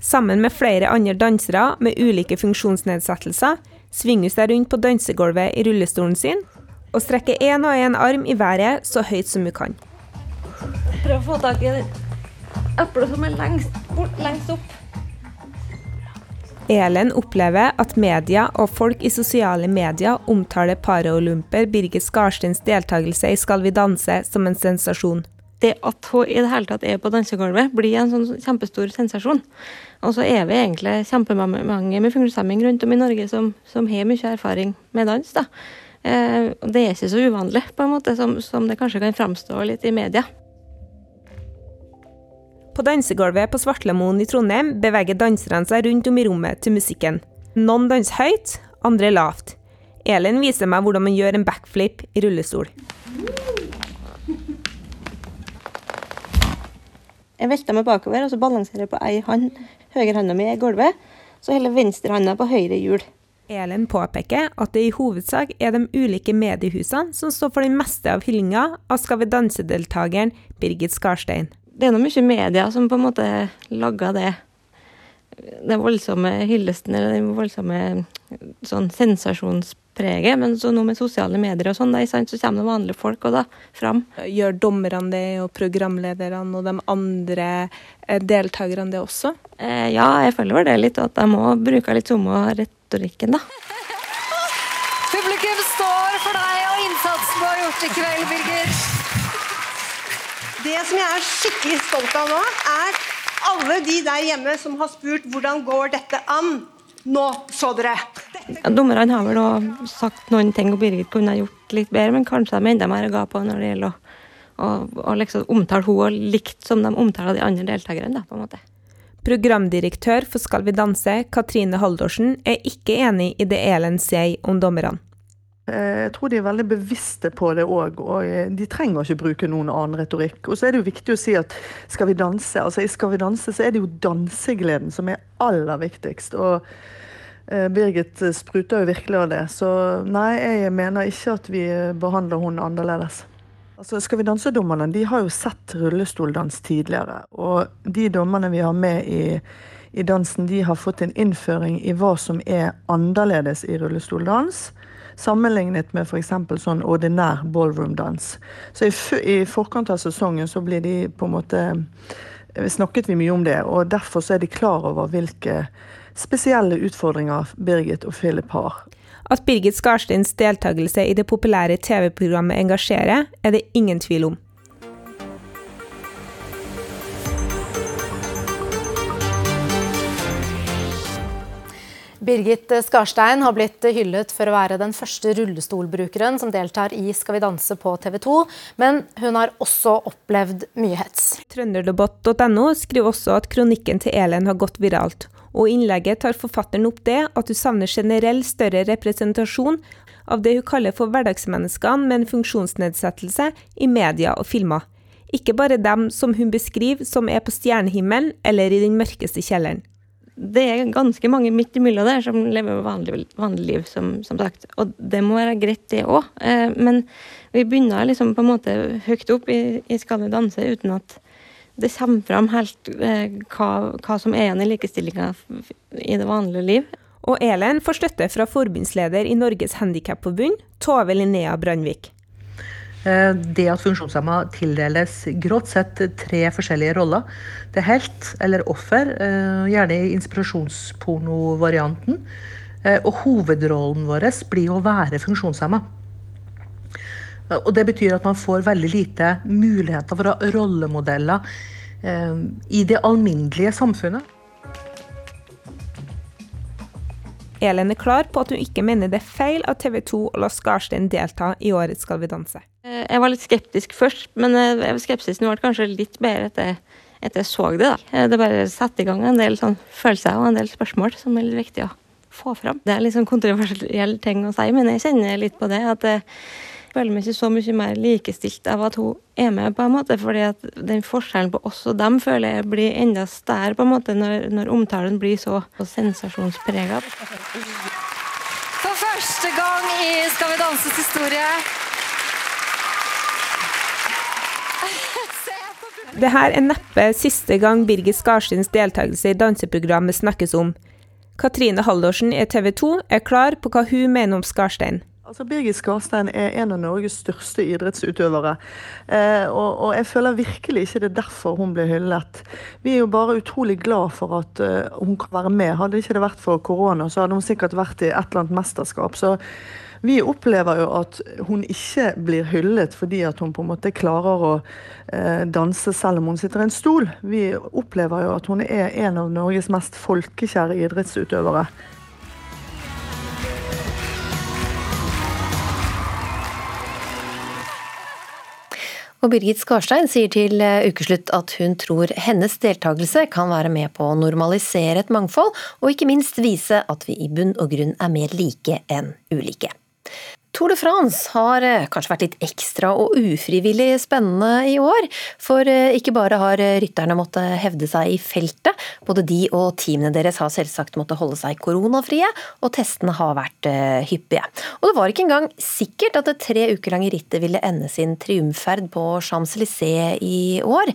Sammen med flere andre dansere med ulike funksjonsnedsettelser svinger hun rundt på dansegulvet i rullestolen sin og strekker én og én arm i været så høyt som hun kan. Prøv å få tak i den eplet som er lengst, bort, lengst opp. Elen opplever at media og folk i sosiale medier omtaler paraolymper Birgit Skarsteins deltakelse i Skal vi danse som en sensasjon. det at hun i det hele tatt er på dansegulvet, blir en sånn kjempestor sensasjon. Og så er vi egentlig kjempemange med funksjonshemming rundt om i Norge som, som har mye erfaring med dans. da. Eh, det er ikke så uvanlig, på en måte, som, som det kanskje kan framstå litt i media. På dansegulvet på Svartlamoen i Trondheim beveger danserne seg rundt om i rommet til musikken. Noen danser høyt, andre lavt. Elin viser meg hvordan man gjør en backflip i rullestol. Jeg velter meg bakover og så balanserer jeg på ei hånd. Høyre hånda mi er i gulvet, så holder venstre hånda på høyre hjul. Elin påpeker at det i hovedsak er de ulike mediehusene som står for den meste av hyllinga av Skal vi danse-deltakeren Birgit Skarstein. Det er noe mye media som på en måte lager det. Den voldsomme hyllesten eller den voldsomme sånn sensasjonspreget. Men så nå med sosiale medier og sånn, så kommer det vanlige folk og da fram. Gjør dommerne det, og programlederne og de andre eh, deltakerne det også? Eh, ja, jeg føler vel det litt, at de må bruke litt samme retorikken, da. Publikum står for deg og innsatsen du har gjort i kveld, Birger. Det som jeg er skikkelig stolt av nå, er alle de der hjemme som har spurt hvordan går dette an. Nå så dere! Ja, Dommerne har vel også sagt noen ting og Birgit kunne ha gjort litt bedre, men kanskje de er enda mer ga på når det gjelder å, å, å liksom omtale henne likt som de omtaler de andre deltakerne. På en måte. Programdirektør for Skal vi danse, Katrine Haldorsen, er ikke enig i det Elen sier om dommerne. Eh, Jeg tror de er veldig bevisste på det òg, og eh, de trenger ikke bruke noen annen retorikk. Og så er det jo viktig å si at skal vi danse, altså i Skal vi danse så er det jo dansegleden som er aller viktigst. Og eh, Birgit spruter jo virkelig av det. Så nei, jeg mener ikke at vi behandler hun annerledes. Altså, Skal vi danse-dommerne de har jo sett rullestoldans tidligere. Og de dommerne vi har med i, i dansen, de har fått en innføring i hva som er annerledes i rullestoldans sammenlignet med f.eks. sånn ordinær ballroom-dans. Så i, i, forkant av sesongen så blir de på en måte snakket vi mye om det, og derfor så er de klar over hvilke spesielle utfordringer Birgit og Philip har. At Birgit Skarsteins deltakelse i det populære TV-programmet engasjerer, er det ingen tvil om. Birgit Skarstein har blitt hyllet for å være den første rullestolbrukeren som deltar i Skal vi danse på TV 2, men hun har også opplevd mye hets. Trønderdebatt.no skriver også at kronikken til Elen har gått viralt, og i innlegget tar forfatteren opp det at hun savner generell større representasjon av det hun kaller for hverdagsmenneskene med en funksjonsnedsettelse i media og filmer. Ikke bare dem som hun beskriver som er på stjernehimmelen eller i den mørkeste kjelleren det er ganske mange midt imellom der som lever vanlig, vanlig liv, som, som, sagt. Og det må være greit, det òg. Eh, men vi begynner liksom på en måte høyt opp i, i Skal vi danse uten at det kommer fram helt eh, hva, hva, som er igjen i likestillinga i det vanlige liv. Og Elen får støtte fra forbundsleder i Norges Handikapforbund, Tove Linnea Brandvik. Eh, det at funksjonshemma tildeles grovt sett tre forskjellige roller. Det er helt eller offer, eh, gjerne i inspirasjonspornovarianten. Eh, og hovedrollen vår blir å være funksjonshemma. Og det betyr at man får veldig lite muligheter for å ha rollemodeller i det alminnelige samfunnet. Elin er klar på at hun ikke mener det er feil av TV 2 å la Skarstein delta i årets Skal vi danse. Eh, jeg var litt skeptisk først, men eh, skepsisen ble kanskje litt bedre etter, etter jeg så det. da. Eh, det bare satte i gang en del sånn følelser og en del spørsmål som er litt viktig å få fram. Det er litt sånn kontroversiell ting å si, men jeg kjenner litt på det. at føler meg ikke så mye mer likestilt av at hun er med, på en måte, fordi at den forskjellen på oss og dem føler jeg blir enda større på en måte når, når omtalen blir så, så sensasjonsprega. For første gang i Skal vi danses historie Det her er neppe siste gang Birgit Skarsteins deltakelse i danseprogrammet snakkes om. Katrine Haldorsen i TV 2 er klar på hva hun mener om Skarstein. Altså, Birgit Skarstein er en av Norges største idrettsutøvere. Eh, og, og, jeg føler virkelig ikke det er derfor hun blir hyllet. Vi er jo bare utrolig glad for at uh, hun kan være med. Hadde ikke det vært for korona, så hadde hun sikkert vært i et eller annet mesterskap. Så Vi opplever jo at hun ikke blir hyllet fordi at hun på en måte klarer å uh, danse selv om hun sitter i en stol. Vi opplever jo at hun er en av Norges mest folkekjære idrettsutøvere. Og Birgit Skarstein sier til eh, Ukeslutt at hun tror hennes deltakelse kan være med på å normalisere et mangfold, og ikke minst vise at vi i bunn og grunn er mer like enn ulike. Tour de France har eh, kanskje vært litt ekstra og ufrivillig spennende i år. For eh, ikke bare har rytterne måttet hevde seg i feltet, både de og teamene deres har selvsagt måttet holde seg koronafrie, og testene har vært eh, hyppige. Og det var ikke engang sikkert at det tre uker lange rittet ville ende sin triumferd på Champs-Élysées i år.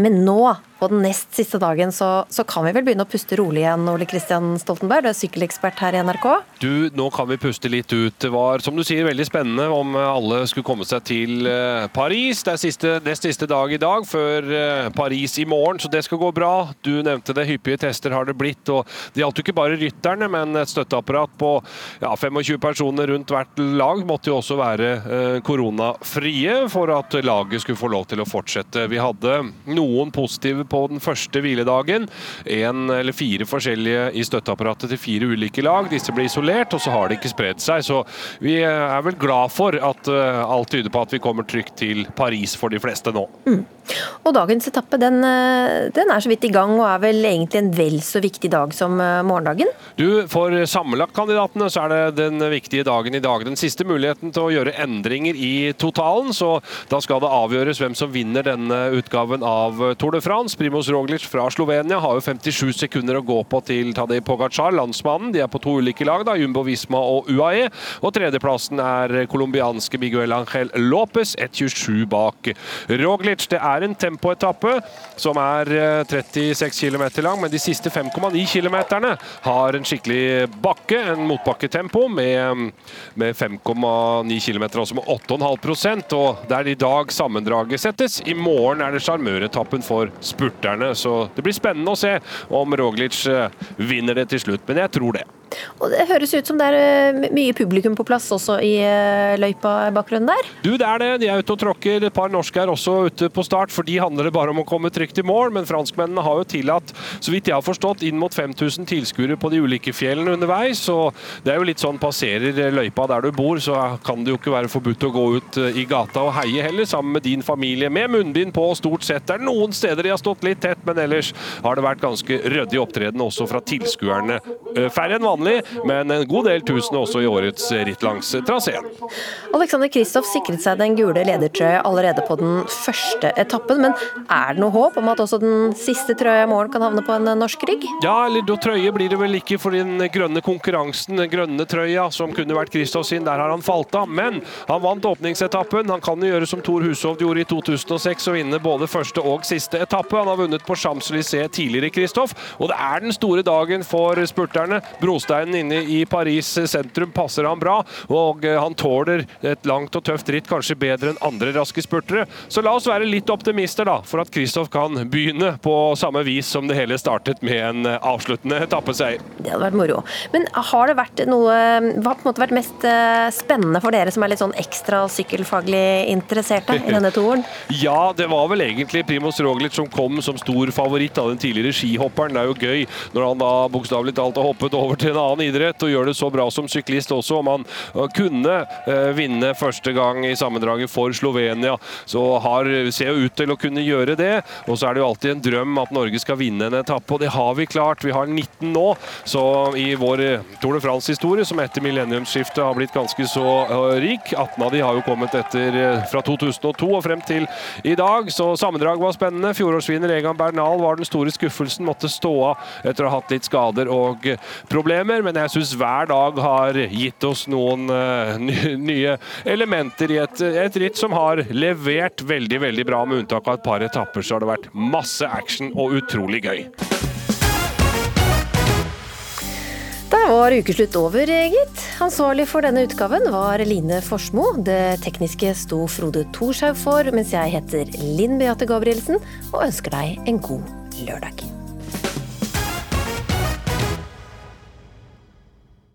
Men nå, på den nest siste dagen, så, så, kan vi vel begynne å puste rolig igjen, Ole Kristian Stoltenberg, du er sykkelekspert her i NRK? Du, nå kan vi puste litt ut. Det var, som du sier, veldig spennende om alle skulle komme seg til eh, Paris. Det er siste, nest siste dag i dag, før eh, Paris i morgen, så det skal gå bra. Du nevnte det, hyppige tester har det blitt. og Det gjaldt jo ikke bare rytterne, men et støtteapparat på ja, 25 personer rundt hvert lag måtte jo også være eh, koronafrie for at laget skulle få lov til å fortsette. Vi hadde noen positive på den første hviledagen. En eller fire forskjellige i støtteapparatet til fire ulike lag. Disse ble isolert, og så har det ikke spredd seg. Så vi er vel glad for at eh, alt tyder på at vi kommer trygt til Paris for de fleste nå. Mm. Og dagens etappe den, eh, den, er så vidt i gang, og er vel egentlig en vel så viktig dag som eh, morgendagen? Du, For sammenlagtkandidatene så er det den viktige dagen i dag. Den siste muligheten til å gjøre endringer i totalen. Så da skal det avgjøres hvem som vinner denne utgaven av Tour de France. Primoz Roglic fra Slovenia har jo 57 sekunder å gå på til Tadej Pogacar, landsmannen. De er på to ulike lag, da, Jumbo Visma og UAE. Og tredjeplassen er colombianske Miguel Ángel Lopez, 1,27 bak Roglic. Det er en tempoetappe som er 36 eh, km lang, men de siste 5,9 km har en skikkelig bakke, en motbakketempo, med, med 5,9 km, altså med 8,5 og Det er i dag sammendraget settes. I morgen er det sjarmøretappen for spurterne, så det blir spennende å se om Roglic eh, vinner det til slutt, men jeg tror det. Og Det høres ut som det er eh, mye publikum på plass også i eh, løypa bakgrunnen der? Du, det er det. De er ute og tråkker. Et par norske er også ute på start. For de handler det bare om å komme trygt i mål. Men franskmennene har jo tillatt, så vidt jeg har forstått, inn mot 5000 tilskuere på de ulike fjellene underveis. Så det er jo litt sånn passerer løypa der du bor, så kan det jo ikke være forbudt å gå ut eh, i gata og heie heller, sammen med din familie. Med munnbind på stort sett. Det er noen steder de har stått litt tett, men ellers har det vært ganske ryddig opptreden også fra tilskuerne. Færre enn vanlig vanlig, men en god del tusen også i årets ritt langs traseen. Alexander Kristoff sikret seg den gule ledertrøya allerede på den første etappen, men er det noe håp om at også den siste trøya i morgen kan havne på en norsk rygg? Ja, eller trøye blir det vel ikke for den grønne konkurransen, den grønne trøya som kunne vært Kristoff sin, der har han falt av. Men han vant åpningsetappen. Han kan jo gjøre som Thor Hushovd gjorde i 2006 og vinne både første og siste etappe. Han har vunnet på Champs-Élysées tidligere, Kristoff, og det er den store dagen for spurterne. Brostad Brosteinen inne i Paris sentrum passer han bra, og eh, han tåler et langt og tøft ritt kanskje bedre enn andre raske spurtere. Så la oss være litt optimister da, for at Kristoff kan begynne på samme vis som det hele startet med en eh, avsluttende etappeseier. Det hadde vært moro. Men har det vært noe Hva har vært mest eh, spennende for dere som er litt sånn ekstra sykkelfaglig interesserte i denne toren? *laughs* ja, det var vel egentlig Primoz Roglic som kom som stor favoritt av den tidligere skihopperen. Det er jo gøy når han da bokstavelig talt har hoppet over til en annen idrett og gjør det så bra som syklist også. Om han øh, kunne øh, vinne første gang i sammendraget for Slovenia, så har, ser jo ut til å kunne gjøre det. Og så er det jo alltid en drøm at Norge skal vinne en etappe, og det har vi klart. Vi har 19 nå, så i vår øh, Tour de France-historie, som etter millenniumsskiftet har blitt ganske så rik 18 av de har jo kommet etter fra 2002 og frem til i dag, så sammendrag var spennende. Fjorårsvinner Egan Bernal var den store skuffelsen, måtte stå av etter å ha hatt litt skader og problemer problemer, men jeg syns hver dag har gitt oss noen uh, nye elementer i et, et, ritt som har levert veldig, veldig bra. Med unntak av et par etapper så har det vært masse action og utrolig gøy. Der var ukeslutt over, gitt. Ansvarlig for denne utgaven var Line Forsmo. Det tekniske sto Frode Thorshaug for, mens jeg heter Linn Beate Gabrielsen og ønsker deg en god lørdag.